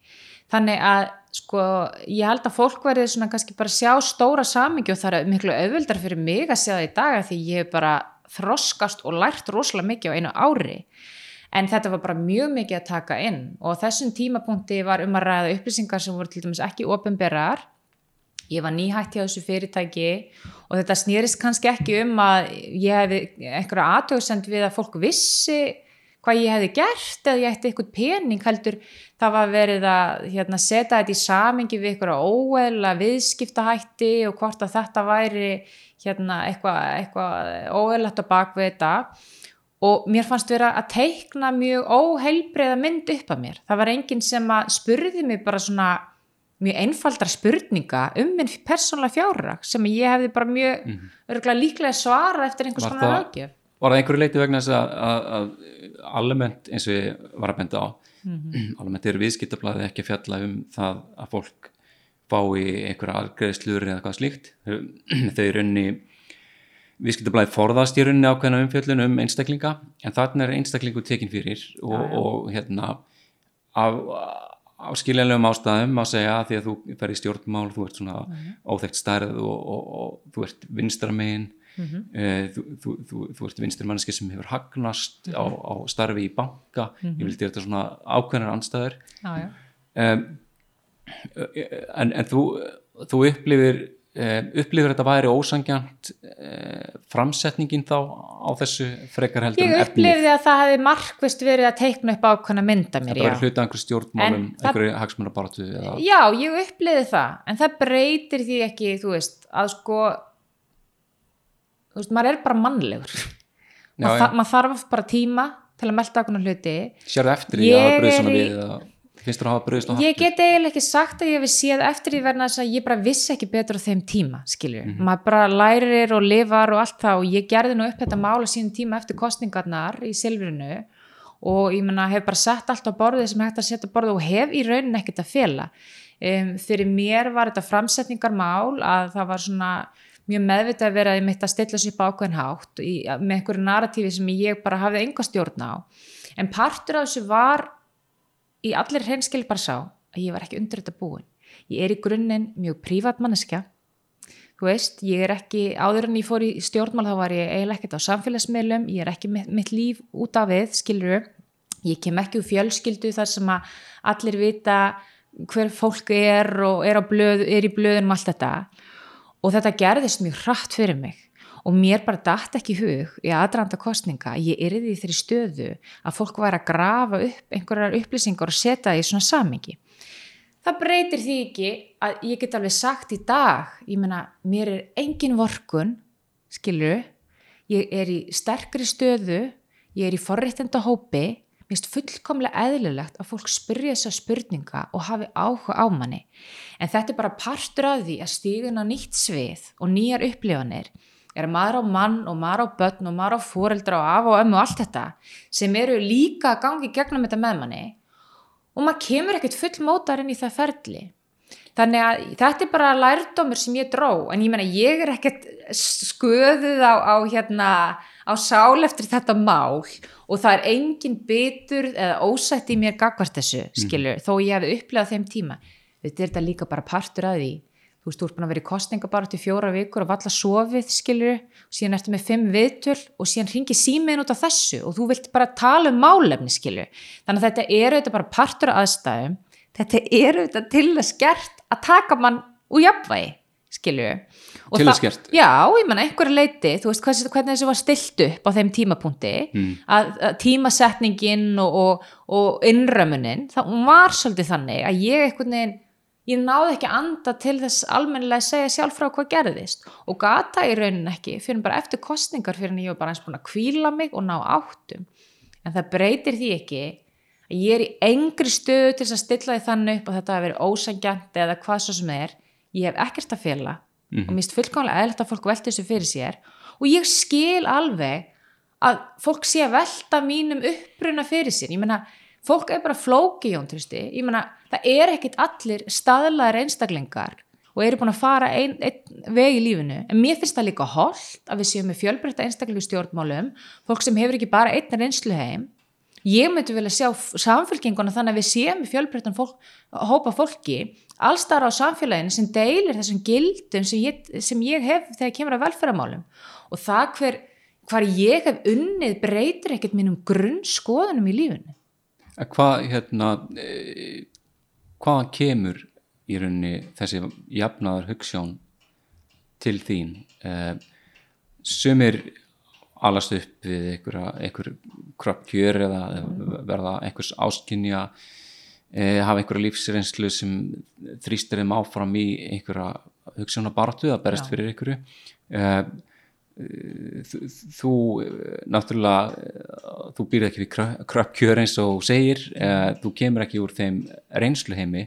þannig að sko ég held að fólk verði svona kannski bara sjá stóra samingi og það er miklu auðvöldar fyrir mig að sjá það í dag því ég hef bara þroskast og lært rosalega mikið á einu ári. En þetta var bara mjög mikið að taka inn og þessum tímapunkti var um að ræða upplýsingar sem voru til dæmis ekki ofinberar ég var nýhætt hjá þessu fyrirtæki og þetta snýrist kannski ekki um að ég hef einhverja aðtöðsend við að fólk vissi hvað ég hefði gert eða ég ætti eitthvað pening heldur það var verið að hérna, setja þetta í samingi við eitthvað óeðla viðskiptahætti og hvort að þetta væri hérna, eitthvað, eitthvað óeðlætt á bakvið þetta. Og mér fannst vera að teikna mjög óheilbreiða mynd upp að mér. Það var enginn sem að spurði mig bara svona mjög einfaldra spurninga um minn persónlega fjárrak sem ég hefði bara mjög mm -hmm. líklega svara eftir einhvers konar aðgjöf Var það einhverju leiti vegna þess að, að, að almennt eins og ég var að benda á mm -hmm. almennt eru viðskiptablaði ekki að fjalla um það að fólk fái einhverja algreðslur eða eitthvað slíkt þau eru unni viðskiptablaði forðast í runni ákveðna umfjöllun um einstaklinga en þarna er einstaklingu tekin fyrir og, ja, ja. og hérna af, á skiljanlegum ástæðum að segja að því að þú fer í stjórnmál þú ert svona mm -hmm. óþekkt stærð og, og, og þú ert vinstramegin mm -hmm. þú, þú, þú, þú ert vinstur manneski sem hefur hagnast mm -hmm. á, á starfi í banka ég mhm. vildi þetta svona ákveðnar anstæður ah, um, en, en þú upplifir upplifir þetta væri ósangjant framsetningin þá á þessu frekar heldur ég upplifði að það hefði markvist verið að teikna upp ákveðna mynda mér þetta var hluta einhverju stjórnmálum, einhverju hagsmunabaratu já, ég upplifði það en það breytir því ekki, þú veist að sko þú veist, maður er bara mannlegur já, maður, maður þarf bara tíma til að melda okkur hluti Sér eftir því að bröði svona við eða finnst þú að hafa bröðist á hættu? Ég get eiginlega ekki sagt að ég hef séð eftir því verna þess að ég bara vissi ekki betur á þeim tíma, skiljur. Mm -hmm. Maður bara lærir og lifar og allt það og ég gerði nú upp þetta mála sínum tíma eftir kostningarnar í Silfrinu og ég menna hef bara sett allt á borðið sem hægt að setja borðið og hef í raunin ekkert að fela. Um, fyrir mér var þetta framsetningarmál að það var svona mjög meðvitað að vera að ég mitt að stilla sér upp ákveðin hátt í, með einhverju narratífi sem ég bara hafði enga stjórn á. En partur af þessu var í allir hreinskil bara sá að ég var ekki undir þetta búin. Ég er í grunninn mjög prívat manneska þú veist, ég er ekki áður en ég fór í stjórnmál þá var ég eiginlega ekkert á samfélagsmiðlum. Ég er ekki mitt, mitt líf út af við skilur, ég kem ekki úr fjölskyldu þar sem að allir vita hver fólk er og er, blöð, er í blöðunum allt þetta og þetta gerðist mjög hratt fyrir mig. Og mér bara dætt ekki hug í aðranda kostninga, ég er í þeirri stöðu að fólk væri að grafa upp einhverjar upplýsingar og setja það í svona samingi það breytir því ekki að ég get alveg sagt í dag, ég menna, mér er engin vorkun, skilju, ég er í sterkri stöðu, ég er í forréttenda hópi, mér finnst fullkomlega eðlilegt að fólk spyrja þessa spurninga og hafi áhuga á manni. En þetta er bara partur af því að stígun á nýtt svið og nýjar upplifanir er maður á mann og maður á börn og maður á fóreldra og af og ömmu og allt þetta sem eru líka að gangi gegnum þetta með manni og maður kemur ekkert full mótar inn í það ferli. Þannig að þetta er bara lærdómur sem ég dró. En ég menna ég er ekkert sköðuð á, á hérna á sál eftir þetta mál og það er engin bitur eða ósætt í mér gagvart þessu skilur, mm. þó ég hef upplegað þeim tíma þetta er þetta líka bara partur að því. Þú veist, þú ert búin að vera í kostninga bara til fjóra vikur og valla sofið, skilur og síðan ertu með fimm viðtöl og síðan ringi símiðin út af þessu og þú vilt bara tala um málefni, skilur þannig að þetta eru þetta bara partur aðstæðum. Þetta eru þetta til að skert að taka mann úr jafnvægi skilur og til að skert? Já, ég menna, einhverja leiti þú veist hvernig, hvernig þessu var stilt upp á þeim tímapunkti mm. að, að tímasetningin og, og, og innrömmunin, það var svolítið þannig að ég einhvern veginn ég náði ekki anda til þess almennilega að segja sjálf frá hvað gerðist. Og gata í raunin ekki fyrir bara eftir kostningar fyrir en ég var bara eins búin að kvíla mig og ná áttum. En það breytir því ekki að ég er í engri stöðu til að stilla því þannig upp og þetta að vera ósangjant eða hvað svo sem er. Ég hef ekkert að fjöla mm -hmm. og mhm. mér finnst fullkomlega eðlert að fólk velta þessu fyrir sér. Og ég skil alveg að fólk sé að velta mínum uppruna fyrir sér. Ég menna fólk er bara flóki Jón Tristi, ég menna það er ekkit allir staðlaðir einstaklingar og eru búin að fara einn ein veg í lífinu, en mér finnst það líka holdt að við séum með fjölbreytta einstaklingu stjórnmálum, fólk sem hefur ekki bara einn reynslu heim, ég myndi vilja sjá samfélkinguna þannig að við séum með fjölbreyttan fólk, hópa fólki allstar á samfélaginu sem deilir þessum gildum sem ég, sem ég hef þegar ég kemur að velferðamálum og það hver, hvar ég hef unnið breytir ekkert mínum grunnskoðunum í lífinu hvað hérna e, hvaðan kemur í rauninni þessi jafnaðar hugssjón til þín? E, sumir alast upp við einhver kroppkjör eða verða einhvers áskynja e, hafa einhverja lífsreynslu sem þrýstir þeim áfram í einhverja hugssjónabartu að berst fyrir einhverju þú náttúrulega þú býrð ekki við kröppkjör eins og segir uh, þú kemur ekki úr þeim reynsluheimi.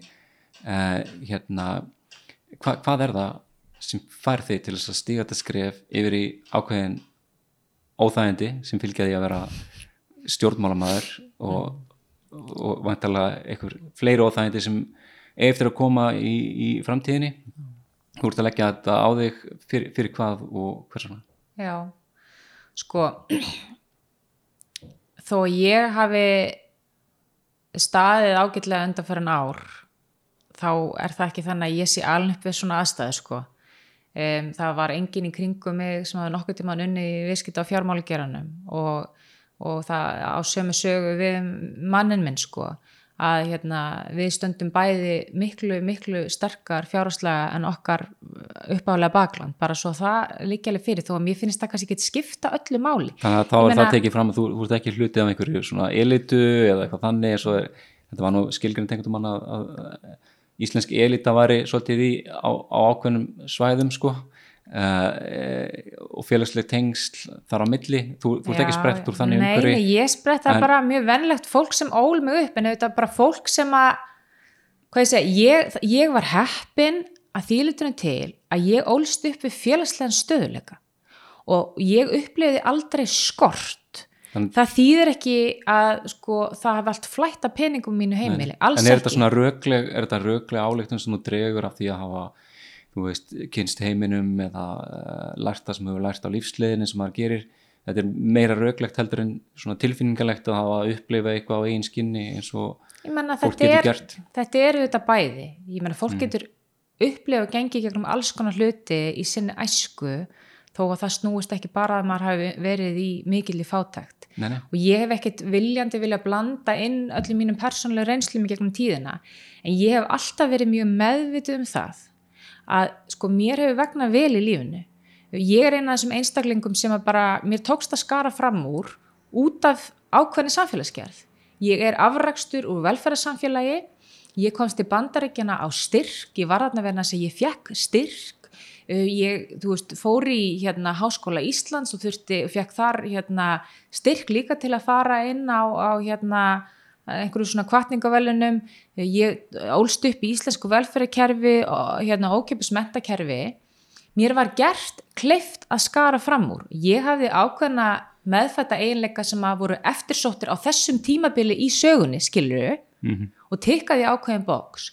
Uh, hérna hva, hvað er það sem fær þig til að stíga þetta skref yfir í ákveðin óþægindi sem fylgjaði að vera stjórnmálamæður og, og vantalega einhver fleiri óþægindi sem eftir að koma í, í framtíðinni? Þú ert að leggja þetta á þig fyrir, fyrir hvað og hversana Já, sko þó ég hafi staðið ágætlega undan fyrir en ár þá er það ekki þannig að ég sé aln upp við svona aðstæðu sko. Um, það var engin í kringum mig sem hafi nokkuð tíma unni viðskipt á fjármálugeranum og, og það á sömu sögu við mannin minn sko að hérna, við stöndum bæði miklu, miklu sterkar fjárháslega en okkar uppálega bakland, bara svo það alveg fyrir þó að mér finnst það kannski ekki skipta öllu máli. Þannig að þá er það tekið fram að þú, þú ert ekki hlutið af einhverju svona elitu eða eitthvað þannig, svo, þetta var nú skilgjörn tengtum manna að, að íslensk elita væri svolítið í á, á ákveðnum svæðum sko Uh, og félagsleg tengsl þar á milli, þú, þú ert ekki sprett úr þannig umhverfi. Nei, ég sprett það en... bara mjög vennlegt fólk sem ól mig upp en er bara fólk sem að hvað ég segja, ég, ég var heppin að þýlitunum til að ég ólst upp við félagslegan stöðuleika og ég upplifiði aldrei skort. Þann... það þýðir ekki að sko, það hafa allt flætt af peningum mínu heimili, alls ekki En er þetta svona rögleg, rögleg áleiktum sem þú dregur af því að hafa þú veist, kynst heiminum eða uh, lært það sem hefur lært á lífsliðinni sem maður gerir. Þetta er meira rauglegt heldur en svona tilfinningalegt að hafa að upplifa eitthvað á eigin skinni eins og menna, fólk getur er, gert. þetta eru þetta bæði. Ég menna fólk mm. getur upplifa og gengi gegnum alls konar hluti í sinni æsku þó að það snúist ekki bara að maður hafi verið í mikil í fátækt. Nei, nei, og ég hef ekkert viljandi vilja blanda inn öllum mínum persónulega reynslum gegnum tíðina en ég hef alltaf verið mjög meðvituð um það að sko mér hefur vegnað vel í lífinu. Ég er eina af þessum einstaklingum sem að bara mér tókst að skara fram úr út af ákveðni samfélagsgerð. Ég er afrakstur úr velferðarsamfélagi. Ég komst til bandaríkjana á styrk. Ég var þarna verðan að ég fekk styrk. Uh, ég, þú veist, fór í hérna Háskóla Íslands og þurfti, fekk þar hérna styrk líka til að fara inn á, á hérna einhverju svona kvartningavelunum ég ólst upp í íslensku velferðarkerfi og hérna ókipis mentakerfi mér var gert kleift að skara fram úr. Ég hafði ákveðna meðfætta eiginleika sem að voru eftirsóttir á þessum tímabili í sögunni, skiluru mm -hmm. og tikkaði ákveðin bóks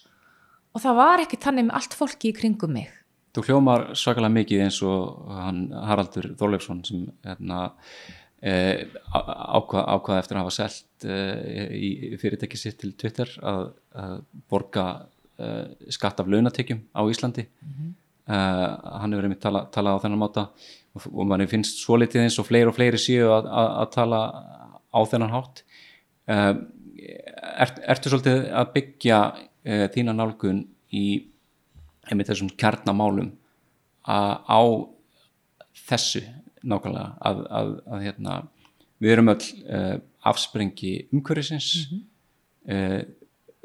og það var ekki þannig með allt fólki í kringum mig. Þú hljómar svakalega mikið eins og hann Haraldur Þorleifsson sem hérna, ákvað, ákvað eftir að hafa selt e, í fyrirtæki sitt til Twitter að, að borga e, skatt af launatekjum á Íslandi. Mm -hmm. hann hefur einmitt talað tala á þennan máta og, og manni finnst svo litið eins og fleiri og fleiri séu að, að, að tala á þennan hátt. Er, Ertu svolítið að byggja þína nálgun í einmitt þessum kjarnamálum á þessu nákvæmlega að, að, að hérna, við erum öll uh, afsprengi umhverfisins mm -hmm. uh,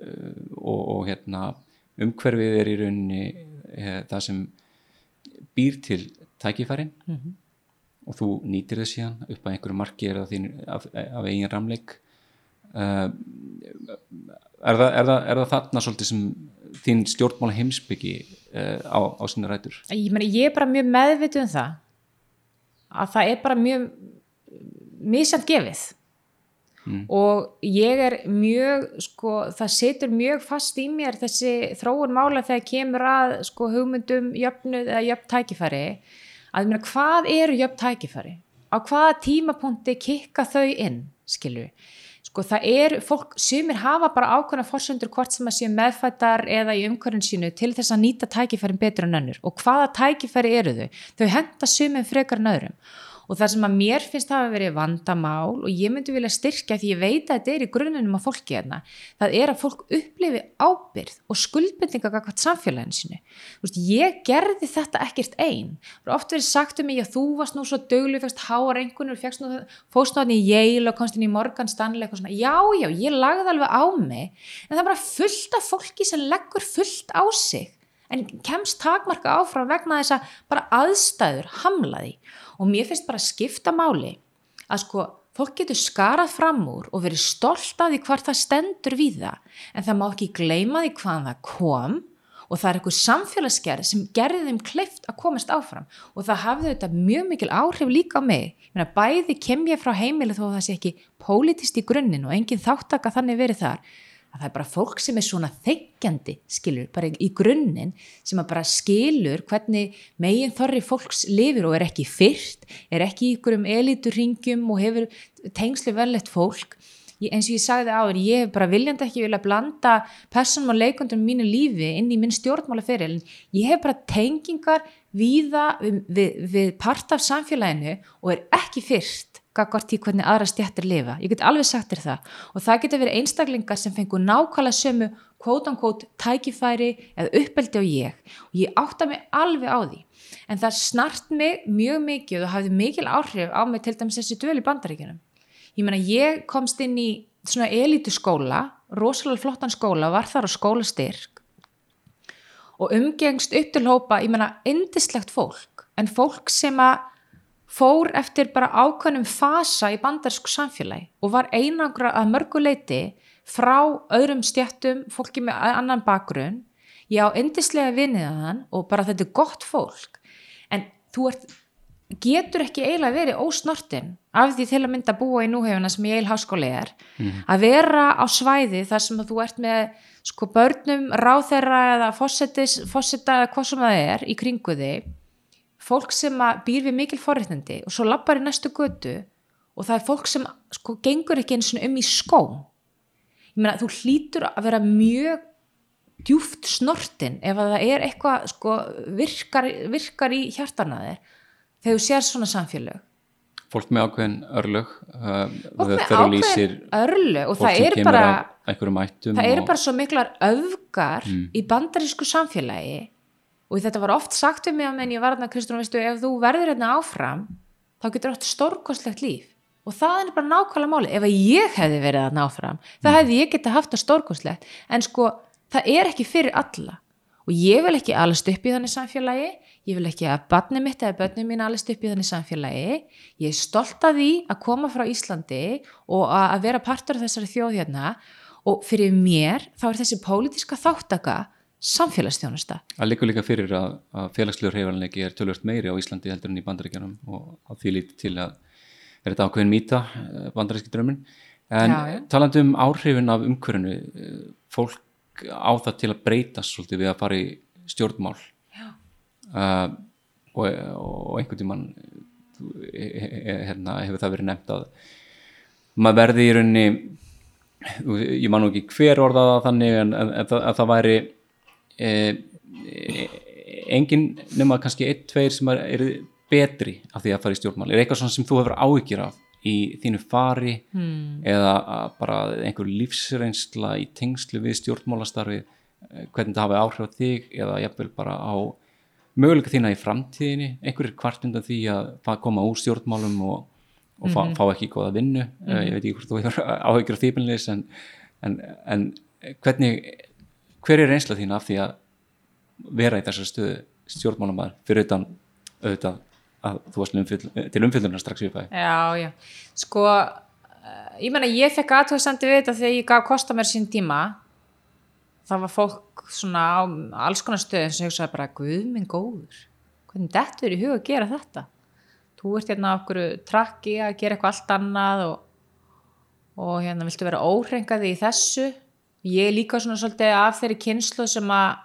uh, og, og hérna, umhverfið er í rauninni það sem býr til tækifærin mm -hmm. og þú nýtir þess síðan upp að einhverju marki er það þín af, af eigin ramleik er það, er, það, er það þarna svolítið sem þín stjórnmála heimsbyggi á, á sinni rætur? Ég, meni, ég er bara mjög meðvitið um það að það er bara mjög misjant gefið. Mm. og ég er mjög sko, það setur mjög fast í mér þessi þróun mála þegar kemur að sko, hugmyndum jöfnuð eða jöfn tækifæri. Að mér hvað eru jöfn tækifæri? Á hvaða tímapunkti kikka þau inn skilju sko það er fólk, sumir hafa bara ákveðna fórsendur hvort sem að séu meðfættar eða í umhverjum sínu til þess að nýta tækifærin betur en önnur og hvaða tækifæri eru þau? Þau henda sumum frekar en öðrum og það sem að mér finnst að vera vandamál og ég myndi vilja styrkja því ég veit að þetta er í grunnunum af fólki hérna, það er að fólk upplifi ábyrð og skuldbindinga kakvært samfélaginu sinu. Veist, ég gerði þetta ekkert einn. Oft verið sagt um mig að þú varst nú svo döglu, fegst og fóst náttúrulega í Yale og komst inn í Morgan Stanley og svona. Já, já, ég lagði alveg á mig en það er bara fullt af fólki sem leggur fullt á sig en kemst takmarka áfram vegna þess að bara aðstæður hamlaði og mér finnst bara að skipta máli að sko fólk getur skarað fram úr og verið stolt af því hvort það stendur við það. En það má ekki gleyma því hvaðan það kom og það er eitthvað samfélagsgerð sem gerði þeim kleift að komast áfram. Og það hafði þetta mjög mikil áhrif líka á mig. Meina, bæði kem ég frá heimili þó að það sé ekki pólitist í grunninn og engin þáttaka þannig verið þar að það er bara fólk sem er svona þeggjandi, skilur, bara í grunninn sem að bara skilur hvernig meginn þorri fólks lifir og er ekki fyrst, er ekki í ykkurum eliturringjum og hefur tengslu velett fólk. Ég, eins og ég sagði áður, ég hef bara viljandi ekki vilja blanda personum og leikundum mínu lífi inn í minn stjórnmála fyrir, en ég hef bara tengingar viða við, við, við part af samfélaginu og er ekki fyrst gagvart í hvernig aðra stjættir lifa. Ég get alveg sagt þér það og það getur verið einstaklingar sem fengur nákvæmlega sömu kvótankvót tækifæri eða uppeldi á ég og ég átta mig alveg á því en það snart mig mjög mikið og hafði mikil áhrif á mig til dæmis þessi döl í bandaríkunum. Ég menna ég komst inn í svona elitu skóla, rosalega flottan skóla, var þar á skólastyrk og umgengst upp til hópa, ég menna, indislegt fólk en fólk sem að fór eftir bara ákveðnum fasa í bandarsku samfélagi og var einangra að mörguleiti frá öðrum stjættum, fólki með annan bakgrunn, ég á endislega vinniðaðan og bara þetta er gott fólk, en þú ert, getur ekki eiginlega verið ósnortin af því til að mynda að búa í núhefuna sem ég eil háskóli er, mm. að vera á svæði þar sem þú ert með sko börnum, ráþeira eða fósetta eða hvað sem það er í kringu þig fólk sem býr við mikil forréttindi og svo lappar í næstu götu og það er fólk sem sko gengur ekki eins og um í skó ég meina þú hlýtur að vera mjög djúft snortin ef að það er eitthvað sko, virkar, virkar í hjartana þér þegar þú sér svona samfélög fólk með ákveðin örlög uh, og með ákveðin örlu og fólk það er bara það og- bara svo miklar öfgar Mm. í bandarísku samfélagi og þetta var oft sagt um mig að menn ég var hérna Kristrún, veistu, ef þú verður hérna áfram þá getur átt stórkostlegt líf. Og það er bara nákvæmlega máli ef að ég hefði verið hérna áfram Mm. það hefði ég getað haft það stórkostlegt. En sko, það er ekki fyrir alla. Og ég vil ekki alast upp í þannig samfélagi. Ég vil ekki að barni mitt eða börnum mín alast upp í þannig samfélagi. Ég er stolt af því að koma frá Íslandi og að að vera partur af þessari þjóð hérna. Og fyrir mér þá er þessi pólitíska þáttaka samfélagsþjónusta. Það liggur líka fyrir að, að félagslegur heifanleiki er tölvört meiri á Íslandi heldur en í bandaríkjanum og að því lítið til að er þetta ákveðin mýta bandaríski drömmin en já. talandi um áhrifin af umhverfinu eh, fólk á það til að breytast svolítið við að fara í stjórnmál. Uh, og, og einhvern tímann eh, hérna, hefur það verið nefnt að maður verði í rauninni ég man nú ekki hver orðaða þannig en, en, en að það væri e, e, engin nema kannski einn, tveir sem er, er betri af því að fara í stjórnmál. Er eitthvað svona sem þú hefur áhyggjur af í þínu fari hmm. eða bara einhver lífsreynsla í tengslu við stjórnmálastarfi eh, hvernig það hafi áhrif á þig eða jafnvel bara á möguleika þína í framtíðinni? Einhverjir kvart undan því að koma úr stjórnmálum og, og fá, fá ekki góða vinnu. Mm ég veit ekki hvort þú hefur áhyggjur af því en, en, en hvernig hver er reynsla þín af því að vera í þessari stöðu stjórnmálamæður fyrir utan auðvitað að þú varst umfyll, til umfyllunar strax upp að Já, já, sko eh, ég meina ég fekk aðtöðsandi við þetta þegar ég gaf kosta mér sín tíma. Það var fólk svona á alls konar stöðum sem hugsaði bara guð minn góður, hvernig þetta er í huga að gera þetta? Þú ert hérna okkur trakki að gera eitthvað allt annað og, og hérna viltu vera óhrengaði í þessu ég er líka svona svolítið af þeirri kynslu sem að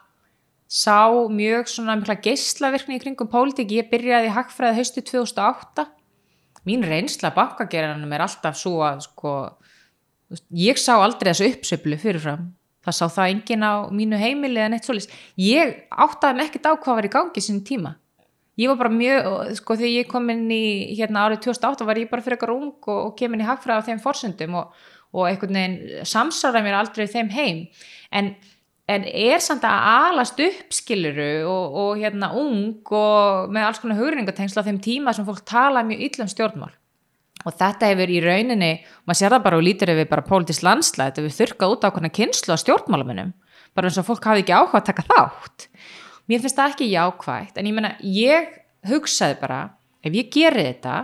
sá mjög svona mikla geislavirkni í kringum pólitík, ég byrjaði í hagfræði haustu 2008 mín reynsla bankagerðanum er alltaf svo að sko, ég sá aldrei þessu uppsöflu fyrirfram. Það sá það enginn á mínu heimili eða neitt svoleiðis, ég áttaði mig ekkert á hvað var í gangi sinni tíma. Ég var bara mjög, sko þegar ég kom inn í hérna árið 2008 var ég bara fyrir eitthvað ung og, og kem inn í hagfræði á þeim forsendum og, og einhvern veginn samsara mér aldrei þeim heim. En en er samt að alast upp skiluru og, og hérna ung og með alls konar hugringatengsla á þeim tíma sem fólk tala mjög illa um stjórnmál. Og þetta hefur í rauninni maður sér það bara og lítur ef við bara pólitísk landslæð þetta hefur þurkað út á konar kynslu á stjórnmálamunum bara eins og fólk hafi ekki áhuga að taka þátt. Mér finnst það ekki jákvægt en ég meina, ég hugsaði bara ef ég geri þetta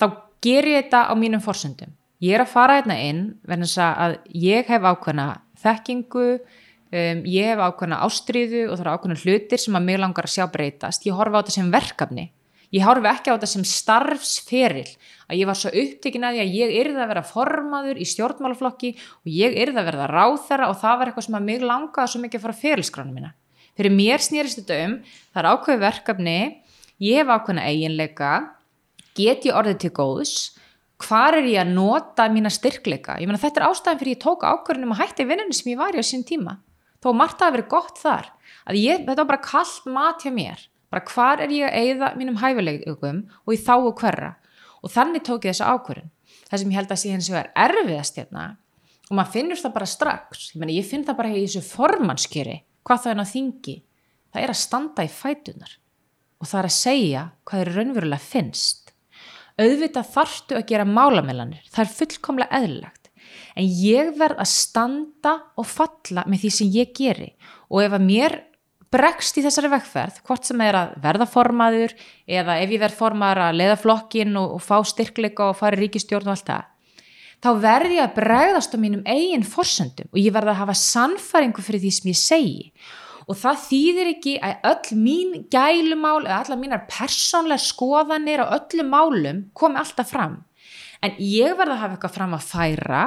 þá geri ég þetta á mínum forsöndum ég er að fara hérna inn verðan þess að ég hef ákveðna þekkingu um, ég hef ákveðna ástriðu og það eru ákveðna hlutir sem að mig langar að sjá breytast. Ég horfa á þetta sem verkefni. Ég horfi ekki á þetta sem starfsferil. Að ég var svo upptekin að því að ég yrði að vera formaður í stjórnmálaflokki og ég yrði að verða ráþera og það var eitthvað sem að mig langaði svo mikið að fara ferilskránu mína. Fyrir mér snýrist þetta um það er ákveð verkefni ég hef ákveðna eiginleika get ég orðið til góðs hvar er ég að nota mína styrkleika? Ég meina þetta er ástæðan fyrir ég tók ákvörðunum að hætti vinnunni sem ég var í á sín tíma. Þó margt að verið gott þar. Að ég, þetta var bara kallt mat hjá mér. Bara hvar er ég að eigða mínum hæfileikum og í þáu hverra? Og þannig tók ég þessa ákvörðun. Það sem ég held að sé hins vegar erfiðast hérna og maður finnur það bara strax. Ég, meina, ég finn það bara í þessu formannskjöri hvað það er að þingi. Það er að standa í fætunar og það er að segja hvað er raunverulega finnst auðvitað þarftu að gera málamelanir, það er fullkomlega eðlilegt, en ég verð að standa og falla með því sem ég geri. Og ef að mér bregst í þessari vegferð, hvort sem er að verða formaður eða ef ég verð formaður að leiða flokkin og, og fá styrkleika og fara í ríkistjórn og allt það, þá verð ég að bregðast á mínum eigin forsöndum og ég verð að hafa sannfæringu fyrir því sem ég segi. og það þýðir ekki að öll mín gælumál eða allar mínar persónlega skoðanir á öllum málum komi alltaf fram. En ég verð að hafa eitthvað fram að færa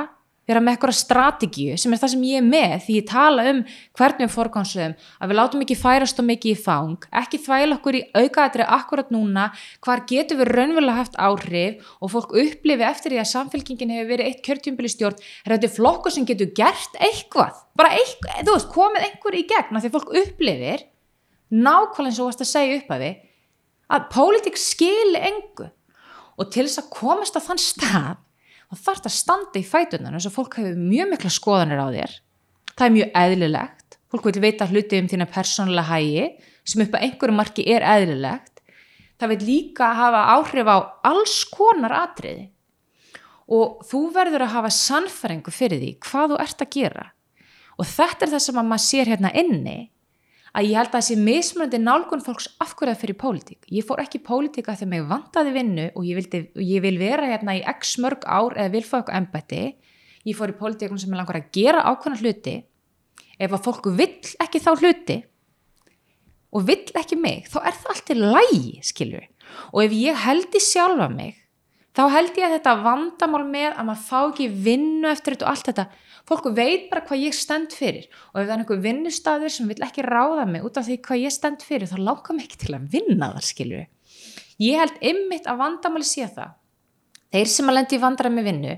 vera með eitthvað strategíu sem er það sem ég er með því ég tala um hvernig við forgámsum að við látum ekki færast og mikið í fang ekki þvæla okkur í aukaðatri akkurat núna, hvar getur við raunverulega haft áhrif og fólk upplifi eftir því að samfélkingin hefur verið eitt kjörtjumbili stjórn, er þetta flokkur sem getur gert eitthvað, bara eitthvað þú veist, komið einhver í gegna því fólk upplifir nákvæmlega eins og varst að segja upp að við að pólitík skili engu. Og til þess að komast á þann stað þá þarf þetta að standa í fætunan eins og fólk hefur mjög mikla skoðanir á þér. Það er mjög eðlilegt. Fólk vil veita hluti um þína persónulega hægi sem upp á einhverju marki er eðlilegt. Það vil líka hafa áhrif á alls konar atriði. Og þú verður að hafa sannfæringu fyrir því hvað þú ert að gera. Og þetta er það sem að maður sér hérna inni að ég held að þessi mismunandi nálgun fólks afhverjað fyrir pólitík. Ég fór ekki í pólitíka þegar mig vantaði vinnu og ég, vildi, ég vil vera hérna í x mörg ár eða vil fá eitthvað embætti. Ég fór í pólitíkunum sem er langar að gera ákveðna hluti. Ef að fólku vill ekki þá hluti og vill ekki mig, þá er það alltaf lægi, skilju. Og ef ég held í sjálfa mig, þá held ég að þetta vandamál með að maður fá ekki vinnu eftir þetta og allt þetta fólk veit bara hvað ég stend fyrir. Og ef það er einhver vinnustafur sem vil ekki ráða mig út af því hvað ég stend fyrir þá láka mig ekki til að vinna þar skilju ég held ymmit að vandamáli sé það. Þeir sem að lendi í vandra með vinnu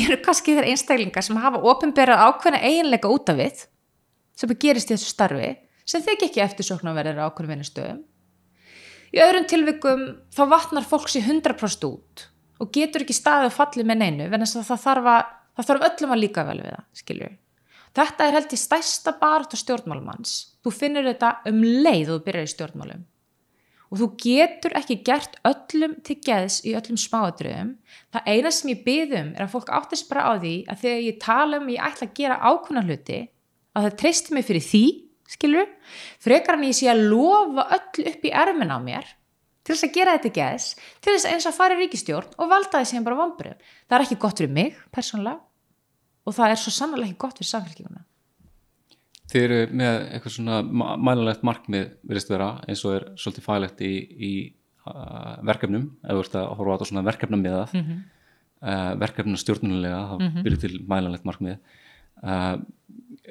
eru kannski þeir einstaklingar sem hafa ofinberað ákveðna eiginleika út af við sem gerist í þessu starfi sem þeir ekki að vera ákveðna vinnustöðum. Í öðrum tilvikum þá vatnar fólks í 100% út og getur ekki staðið og fallið með neinu en það þarf að það þarf öllum að líka vel við það, skilju. Þetta er held í stæsta barð og stjórnmálumanns. Þú finnur þetta um leið og þú byrjar í stjórnmálum. Og þú getur ekki gert öllum til geðs í öllum smáadröðum. Það eina sem ég byðum er að fólk áttist bara á því að þegar ég tala um ég ætla að gera ákvöna hluti, að það treystir mig fyrir því, skilju, frekar en ég sé að lofa öll upp í ermin á mér til þess að gera þetta geðs, til þess eins að fara í ríkistjórn og valda því sem bara vombrið. Það er ekki gott fyrir mig, persónulega, og það er svo sannlega ekki gott fyrir samfélkinguna. Þið eru með eitthvað svona mælulegt markmið verist vera eins og er svolítið fælegt í, í uh, verkefnum, eða þú ert að horfa á þetta svona verkefnum með það, mm -hmm. uh, verkefnum stjórnulega, þá mm -hmm. byrju til mælulegt markmið uh,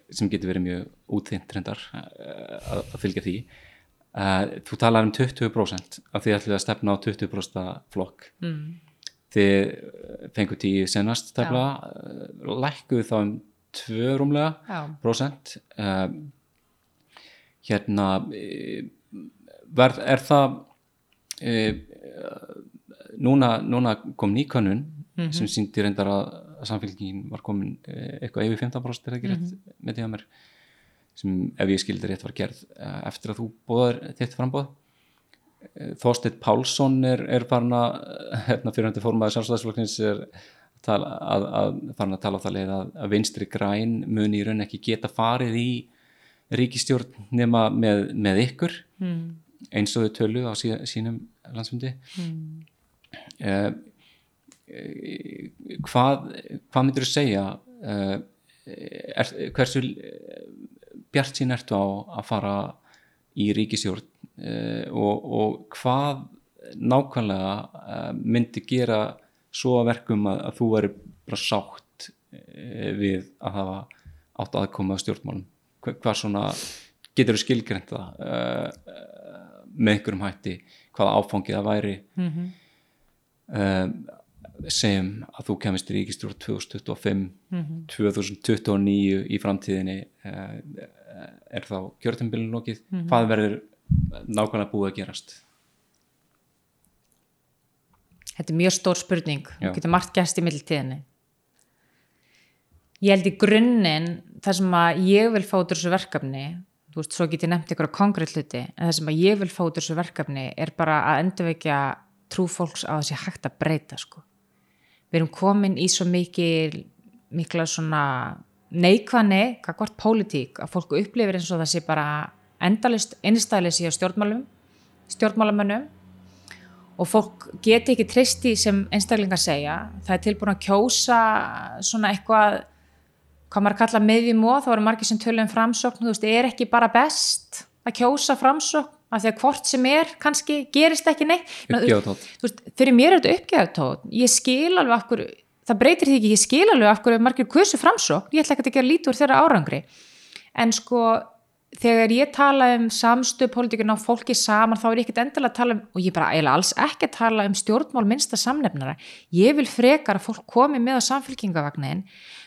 sem getur verið mjög útþynt reyndar uh, að, að fylgja því Uh, þú talar um 20% af því ætlum við að stefna á 20% flokk mm. Þið fengur tíu senast stefna uh, lækkuðu þá um 2 rúmlega prosent uh, hérna verð, er það núna, núna kom nýkannun mm -hmm. sem síndi reyndar að, samfélgingin var komin eitthvað yfir 15% er það ekki rétt mm -hmm. með því að mér? Sem ef ég skildi rétt var gerð eh, eftir að þú bóðar þitt frambóð eh, Þorstedt Pálsson er, er farin að eh, hérna fyrirhandi fórmaði sjálfstæðisflokknins er að, að, að farin að tala á það leið að, að vinstri græn muni í raun ekki geta farið í ríkistjórn nema með, með ykkur mm. eins og þau tölu á sí, sínum landsfundi mm. eh, hvað hvað myndur þú segja eh, er, hversu bjart sín ertu á að fara í ríkisjórn uh, og, og hvað nákvæmlega uh, myndi gera svo að verkum að, að þú veri bara sátt uh, við að hafa átt aðkoma á stjórnmálum hvað svona getur þú skilgrenda með einhverjum hætti hvaða áfangið það væri mm -hmm. segjum að þú kemist í ríkistjórn 2025 mm -hmm. 2029 í framtíðinni er þá kjörtumbilin lókið mm -hmm. hvað verður nákvæmlega búið að gerast. Þetta er mjög stór spurning. Og getur margt gæst í mildtíðinni Ég held í grunninn það sem að ég vil fá út úr þessu verkefni þú veist, svo get ég nefnt ykkur á konkrétt hluti en það sem að ég vil fá út úr þessu verkefni er bara að endurvekja trú fólks á þessi hægt að breyta sko. við erum komin í svo mikil mikla svona neikvæðni, hvað hvort pólitík að fólku upplifir eins og það sé bara endalist einnstæðilis í stjórnmálum stjórnmálamönnum og fólk geti ekki tristi sem einstaklingar segja, það er tilbúin að kjósa svona eitthvað hvað maður kalla meðjum og þá eru margir sem tölum framsókn, þú veist, er ekki bara best að kjósa framsókn? Af því að hvort sem er, kannski gerist ekki neitt. Uppgjáðtótt fyrir mér er þetta uppgjáðtótt ég skil alveg okkur það breytir því ekki, ég skil alveg af hverju margir kursu framsókn, ég ætla ekki að gera lítur þeirra árangri, en sko þegar ég tala um samstöð pólitíkun á fólki saman þá er ég ekkert endilega að tala um, og ég bara eiginlega alls ekki að tala um stjórnmál minnsta samnefnara. Ég vil frekar að fólk komi með á samfélkingavagnin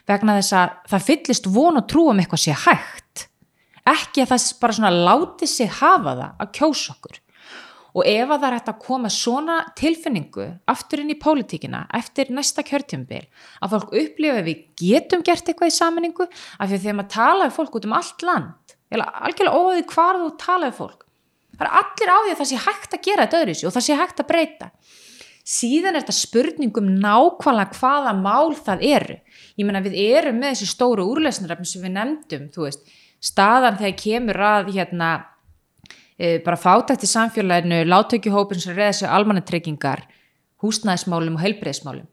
vegna þess að það fyllist von og trú um eitthvað sé hægt. Ekki að það bara svona láti sig hafa það að kjósa okkur. Og ef að það er hægt að koma svona tilfinningu aftur inn í pólitíkina eftir næsta kjörtjumbil að fólk upplifa að við getum gert eitthvað í saminningu af því að þegar maður tala um fólk út um allt land algjörlega óðið hvar þú tala um fólk. Það er allir á því að það sé hægt að gera þetta öðru og það sé hægt að breyta. Síðan er þetta spurningum nákvæmlega hvaða mál það eru. Ég menna við erum með þessi stóru úrlesnaröfn sem við nefndum, þú veist. Staðan þegar kemur að hérna e, bara fátækt í samfélaginu láttökjuhópin sem reyða sig almannatryggingar, húsnæðismálum og heilbreyðismálum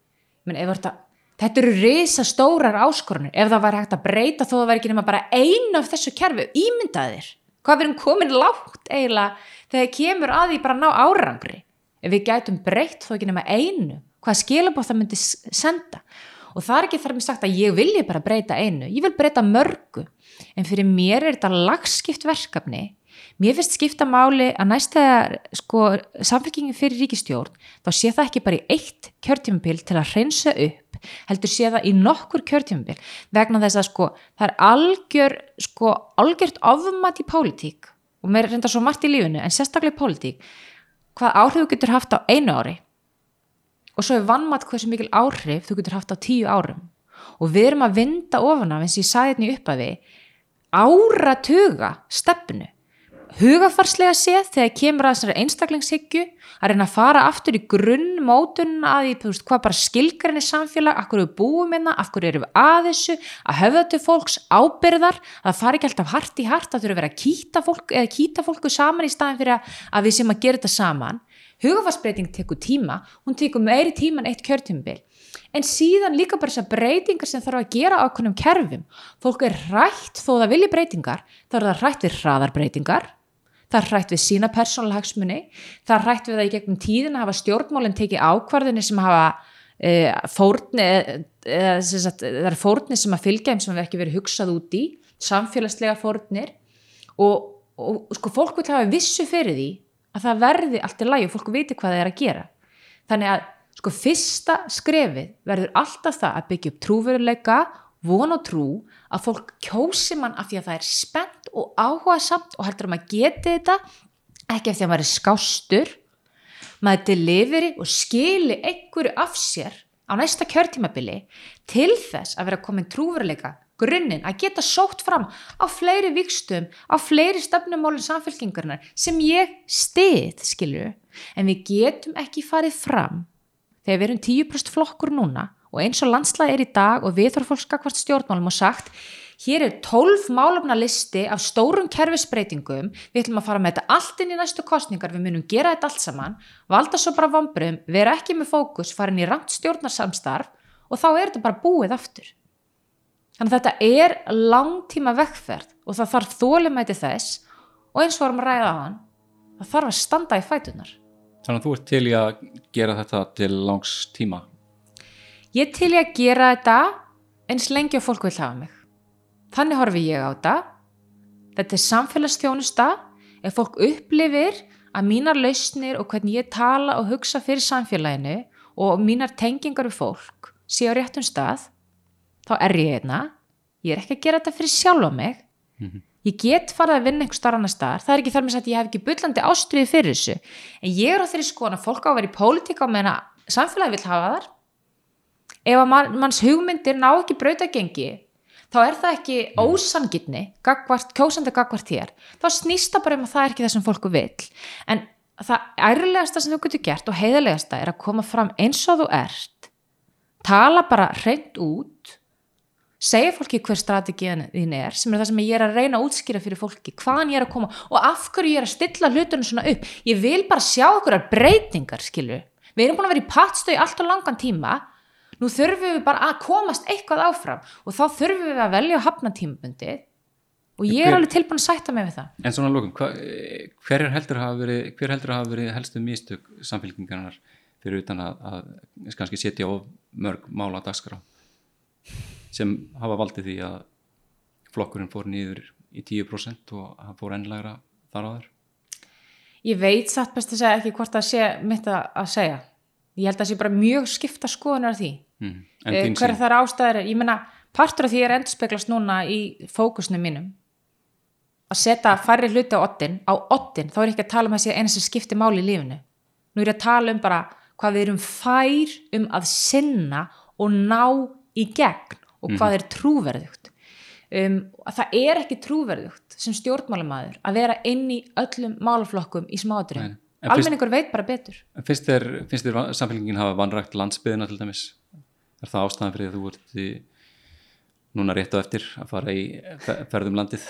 menn ef þetta Þetta eru reysa stórar áskorunir ef það var hægt að breyta þó að það var ekki nema bara einu af þessu kerfi, ímyndaðir. Hvað við erum komin lágt eiginlega þegar kemur að því bara ná árangri. Ef við gætum breytt þó ekki nema einu, hvað skilabóð það myndi senda. Og það er ekki þar með sagt að ég vilji bara breyta einu, ég vil breyta mörgu. En fyrir mér er þetta lagskipt verkefni Mér finnst skipta máli að næsta sko, samfélkingin fyrir ríkistjórn þá sé það ekki bara í eitt kjörtjumbil til að hreinsa upp heldur sé það í nokkur kjörtjumbil vegna þess að sko það er algjör sko algjört ofmat í pólitík og mér er reynda svo margt í lífinu en sérstaklega í pólitík hvað áhrif þú getur haft á einu ári. Og svo er vannmat hversu mikil áhrif þú getur haft á tíu árum. Og við erum að vinda ofan af eins og ég sagði þetta í uppafi áratuga stefnu hugafarslega séð þegar kemur að þessari einstaklingshyggju að reyna að fara aftur í grunnmótun að því hvað bara skilgrinni samfélag, akkur eru búum einna, akkur eru að þessu, að höfða til fólks ábyrðar, að það fari ekki alltaf hart í hart, að þurfa að vera að kýta fólk kýta fólku saman í staðin fyrir að við sem að gera þetta saman. Hugafarsbreyting tekur tíma, hún tekur meiri tíma en eitt kjörtumbil en síðan líka bara þessar breytingar sem þarf að gera ákveðnum kerfum. Fólk er rætt þó það vilji breytingar þá er það rætt við hraðarbreytingar það er hrætt við sína persónalhagsmunni, það er hrætt við það í gegnum tíðin að hafa stjórnmálinn tekið ákvarðinni sem hafa e, fórni, e, sagt, það er fórni sem að fylgja þeim sem við ekki verið hugsað út í, samfélagslega fórnir og, og sko fólk vil hafa vissu fyrir því að það verði allt í lagi og fólk viti hvað það er að gera. Þannig að sko fyrsta skrefið verður alltaf það að byggja upp trúveruleika, von og trú að fólk kjósi mann af því að það er spennt og áhuga samt og heldur að maður geti þetta ekki því að maður er skástur maður deliveri og skili einhverju af sér á næsta kjörtímabili til þess að vera komin trúveruleika grunninn að geta sótt fram á fleiri vikstum, á fleiri stefnumólinn samfélkingarnar sem ég stið, skilju, en við getum ekki farið fram þegar við erum 10% flokkur núna og eins og landslæði er í dag og við þarfum fólk skakvart stjórnmálum og sagt hér er 12 málefna listi af stórum kerfisbreytingum, við ætlum að fara með þetta allt inn í næstu kostningar, við munum gera þetta allt saman, valda svo bara vombrum vera ekki með fókus, fara inn í ramt stjórnarsamstarf og þá er þetta bara búið aftur. Þannig að þetta er langtíma vekkferð og það þarf þólimæti þess og eins og varum að ræða á hann, það þarf að standa í fætunar. Þannig að þú ert til í að gera þetta til langs tíma? Ég til ég að gera þetta eins lengi og fólk vil hafa mig. Þannig horfi ég á þetta. Þetta er samfélagsþjónusta. Ef fólk upplifir að mínar lausnir og hvernig ég tala og hugsa fyrir samfélaginu og mínar tengingar við fólk sé á réttum stað, þá er ég einna. Ég er ekki að gera þetta fyrir sjálf á mig. Mm -hmm. Ég get farið að vinna einhver starf annar staðar. Það er ekki þar með að ég hef ekki byllandi ástriði fyrir þessu. En ég er á þeirri skoðan að fólk á að vera í pólitíka og meina samfélagi vil hafa þar ef að man, manns hugmyndir ná ekki brautagengi þá er það ekki mm. ósangitni kjósandi gagvart hér þá snýst það bara um að það er ekki það sem fólku vil en það ærlegasta sem þú getur gert og heiðalegasta er að koma fram eins og þú ert tala bara hreint út segja fólki hver strategíðan þín er sem er það sem ég er að reyna að útskýra fyrir fólki hvaðan ég er að koma og af hverju ég er að stilla hlutunum svona upp. Ég vil bara sjá okkur breytingar skilju við erum búin að vera í pattstöi allt og langan tíma nú þurfum við bara að komast eitthvað áfram og þá þurfum við að velja að hafna tímabundi og ég er hver, alveg tilbúin að sætta mig við það En svona lókum, hver heldur hafa verið, heldur hafa verið helstu místök samfélkingarnar fyrir utan að, að kannski setja of mörg mála dagskrá sem hafa valdið því að flokkurinn fór nýður í 10% og hann fór ennlegra þar á þar Ég veit satt best að segja ekki hvort það sé mitt að segja. Ég held að það sé bara mjög skipta skoðunar því. mm. Þín Hver þar ástæður er, ég meina, partur af því er endurspeglast núna í fókusnum mínum. Að setja færri hluti á oddin, á oddin, þá er ekki að tala um þessi eina sem skiptir máli í lífinu. Nú er ég að tala um bara hvað við erum fær um að sinna og ná í gegn og hvað er trúverðugt. Um, að það er ekki trúverðugt sem stjórnmálamæður að vera inn í öllum málaflokkum í fyrst- Almenningur veit bara betur. Finnst þér, finnst þér samfélkingin hafa vanrægt landsbyðina til dæmis? Er það ástæðan fyrir að þú ert í, núna rétt á eftir að fara í fe- ferð um landið?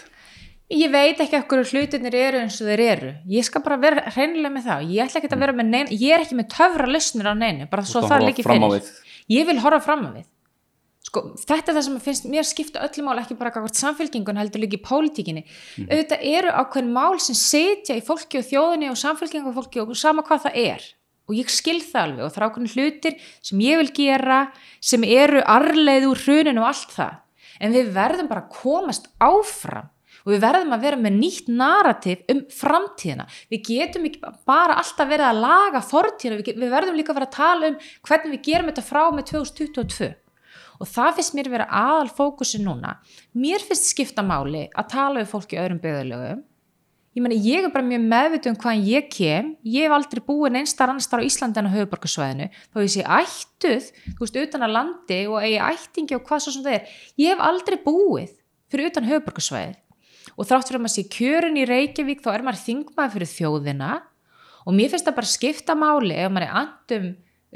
Ég veit ekki okkur hlutinir eru eins og þeir eru. Ég skal bara vera hreinlega með það. Ég ekki vera með neina, ég er ekki með töfra lausnir á neinu, bara svo ert að það fram á fyrir. Ég vil horfa fram á við. Sko, þetta er það sem finnst mér skipta öllu mál, ekki bara hvort samfélkingun heldur líka í pólitíkinni. Mhm. Auðvitað eru ákveðin mál sem setja í fólki og þjóðinni og samfélkingu og fólki og sama hvað það er. Og ég skil það alveg og það er ákveðin hlutir sem ég vil gera, sem eru arleið úr hruninu og allt það. En við verðum bara að komast áfram og við verðum að vera með nýtt narrativ um framtíðina. Við getum ekki bara alltaf verið að laga fortíðina, við, við verðum líka að vera að tala um hvernig við gerum þetta frá með 2022. Og það finnst mér vera aðal fókusin núna. Mér finnst skipta máli að tala við fólk í öðrum byggðalögum. Ég meni, ég er bara mjög meðvitið um hvaðan ég kem. Ég hef aldrei búin einstar annarstar á Íslandi en á höfuborgarsvæðinu. Þá ég sé ættuð, þú veist, utan að landi og eigi ættingi og hvað svo sem það er. Ég hef aldrei búið fyrir utan höfuborgarsvæðið. Og þrátt fyrir að maður sé kjörin í Reykjavík þá er maður þingmaður fyrir þjóðina og mér finnst það bara skipta máli ef maður er andum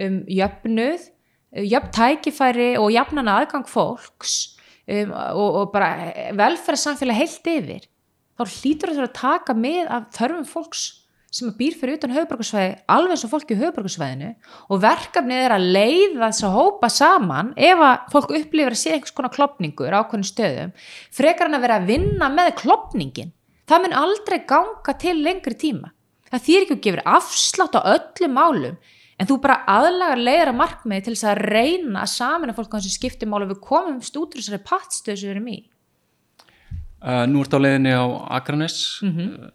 um jöfnuð, jöfn tækifæri og jafnan aðgang fólks um, og, og bara velferðarsamfélag heilt yfir þá hlýtur þetta að taka með af þörfum fólks sem býr fyrir utan höfuborgarsvæði alveg eins og fólki í höfuborgarsvæðinu og verkefnið er að leiða þess að hópa saman ef að fólk upplifir að sé einhvers konar klopningur á ákveðnum stöðum frekar en að vera að vinna með klopningin það mun aldrei ganga til lengri tíma. Það þýr ekki að gefur afslátt á öllum málum en þú bara aðlagar leiðir að markmiði til þess að reyna að samina fólk á þessu skiptimálu við komumst út úr þessari pattstöðu sem við erum í Uh, nú ert á leiðinni á Akranes. Mhm.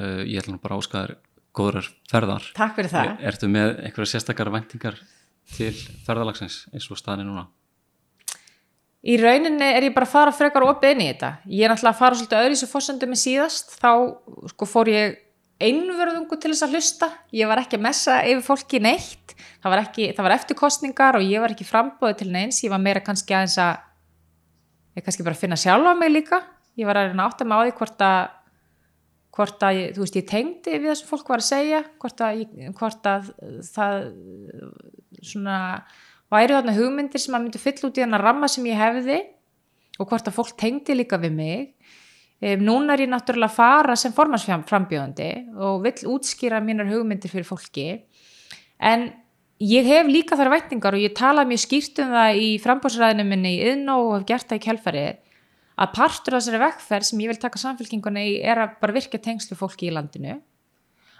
uh, ég ætla nú bara að óska þér góðrar ferðar. Takk fyrir það Er, ertu með einhverja sérstakar væntingar til ferðalagsins eins og staðin núna? Í rauninni er ég bara að fara frekar opið inn í þetta. Ég er náttúrulega að fara svolítið öðru í þessu fórsendum með síðast. Þá sko, fór ég einverðungu til þess að hlusta. Ég var ekki að messa yfir fólki neitt. Það var, ekki, það var eftir kostningar og ég var ekki frambóðið til neins. Ég var meira kannski aðeins að ég kannski bara að finna sjálfa mig líka. Ég var að reyna að átta mig á því hvort að hvort að, þú veist, ég tengdi við það sem fólk var að segja, hvort að, hvort að það svona væri þarna hugmyndir sem að myndi fylla út í þarna ramma sem ég hefði og hvort að fólk tengdi líka við mig um, núna er ég náttúrulega að fara sem formansframbjóðandi og vill útskýra mínar hugmyndir fyrir fólki. En ég hef líka þar vætningar og ég tala mjög skýrt um það í frambóðsræðinu minni í yðnó og hef gert það í kjálfarið að partur af þessari vekkferð sem ég vil taka samfélkingunni í er að bara virka tengslu fólki í landinu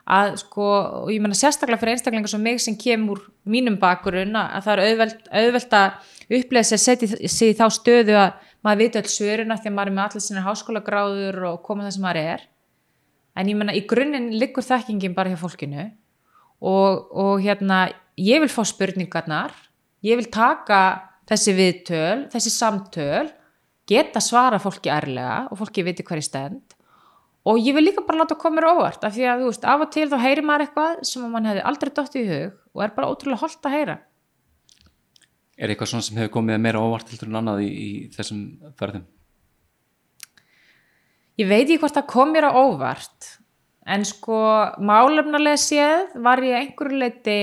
að sko, og ég menna sérstaklega fyrir einstaklingar sem mig sem kemur mínum bakurinn að það er auðvelt, auðvelt að upplega sér setja sig í þá stöðu að maður viti öll svöruna því að maður er með allir sinni háskólagráður og koma það sem maður er. En ég menna í grunninn liggur þekkingin bara hjá fólkinu og, og hérna ég vil fá spurningarnar ég vil taka þessi viðtöl þessi samtöl geta svara fólki ærlega og fólki viti hverju stend og ég vil líka bara láta koma mér óvart af því að þú veist, af og til þá heyrir maður eitthvað sem mann hefði aldrei dottið í hug og er bara ótrúlega holdt að heyra Er eitthvað svona sem hefur komið meira óvart heldur en annað í, í þessum ferðum? ég veit ekki hvort það kom mér á óvart en sko málefnulega séð var ég einhverju leiti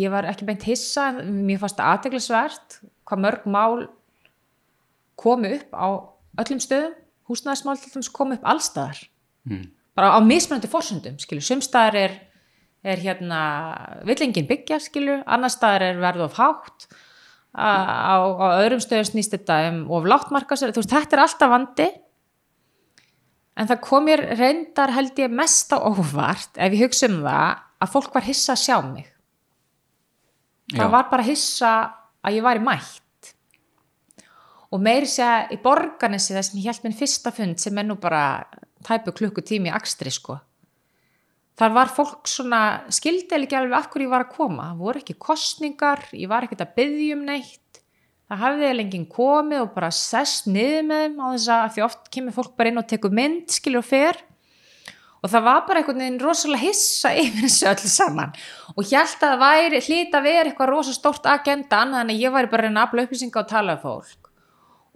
ég var ekki beint hissa en mér fannst það aðteglisvert hvað mörg mál komu upp á öllum stöðum húsnæðismál komu upp allstaðar Mm. bara á mismunandi forsöndum skilur, sumstaðar er, er hérna villingin byggja skilur, annar staðar er verð of hátt. Á, á, á öðrum stöðum snýst þetta um of látt markasöru, þú veist, þetta er alltaf vandi. En það kom mér reyndar held ég mest á óvart ef ég hugsa um það að fólk var hissa að sjá mig. Það Já. var bara hissa að ég var í mætt og meiri að í borganessi þess sem ég held minn fyrsta fund sem er nú bara tæpu klukkutími í akstri sko. Þar var fólk svona skildi ekki alveg af hverju ég var að koma. Það voru ekki kostningar, ég var ekkert að byggja um neitt. Það hafði lengið komið og bara sest niður með þeim á þess að því oft kemur fólk bara inn og tekur mynd skilur og fer. Og það var bara einhvern veginn rosalega hissa yfir þessu öllu saman. Og ég held að það væri hlýt að vera eitthvað rosa stórt agenda annað en að ég væri bara að reyna að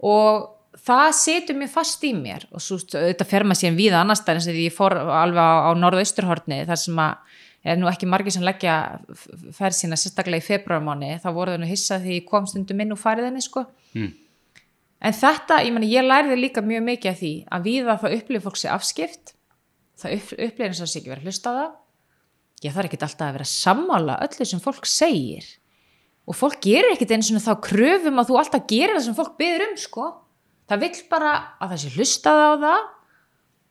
og og það setur mér fast í mér. Og svo þetta fer maður síðan víða annar stað eins og því ég fór alveg á, á norðausturhorni þar sem að er nú ekki margir sem leggja ferð sína sérstaklega í februarmáni þá voru þau nú hissað því ég kom stundum inn úr fariðinni sko. Mm. en þetta, ég meni, ég lærði líka mjög mikið af því að víða það upplifir fólk sér afskipt. Það upp, upplifir eins og það sé ekki verið að hlusta á það. Ég þarf ekki alltaf að vera að sammála öllu sem fólk segir og fólk gerir ekkit eins og þá kröfum að þú alltaf gerir það sem fólk byður um sko. Það vill bara að það sé hlustað á það.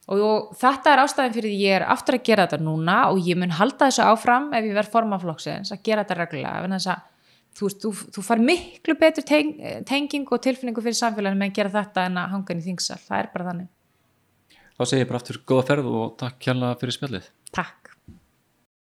Og, og þetta er ástæðin fyrir því ég er aftur að gera þetta núna og ég mun halda þessu áfram ef ég verð formaflokksins að gera þetta reglulega að þú, þú, þú far miklu betur teng, tenging og tilfinningu fyrir samfélaginu með að gera þetta en að hanga inn í þingsal, það er bara þannig. Þá segi ég bara aftur góða ferð og takk kjærlega fyrir spjallið. Takk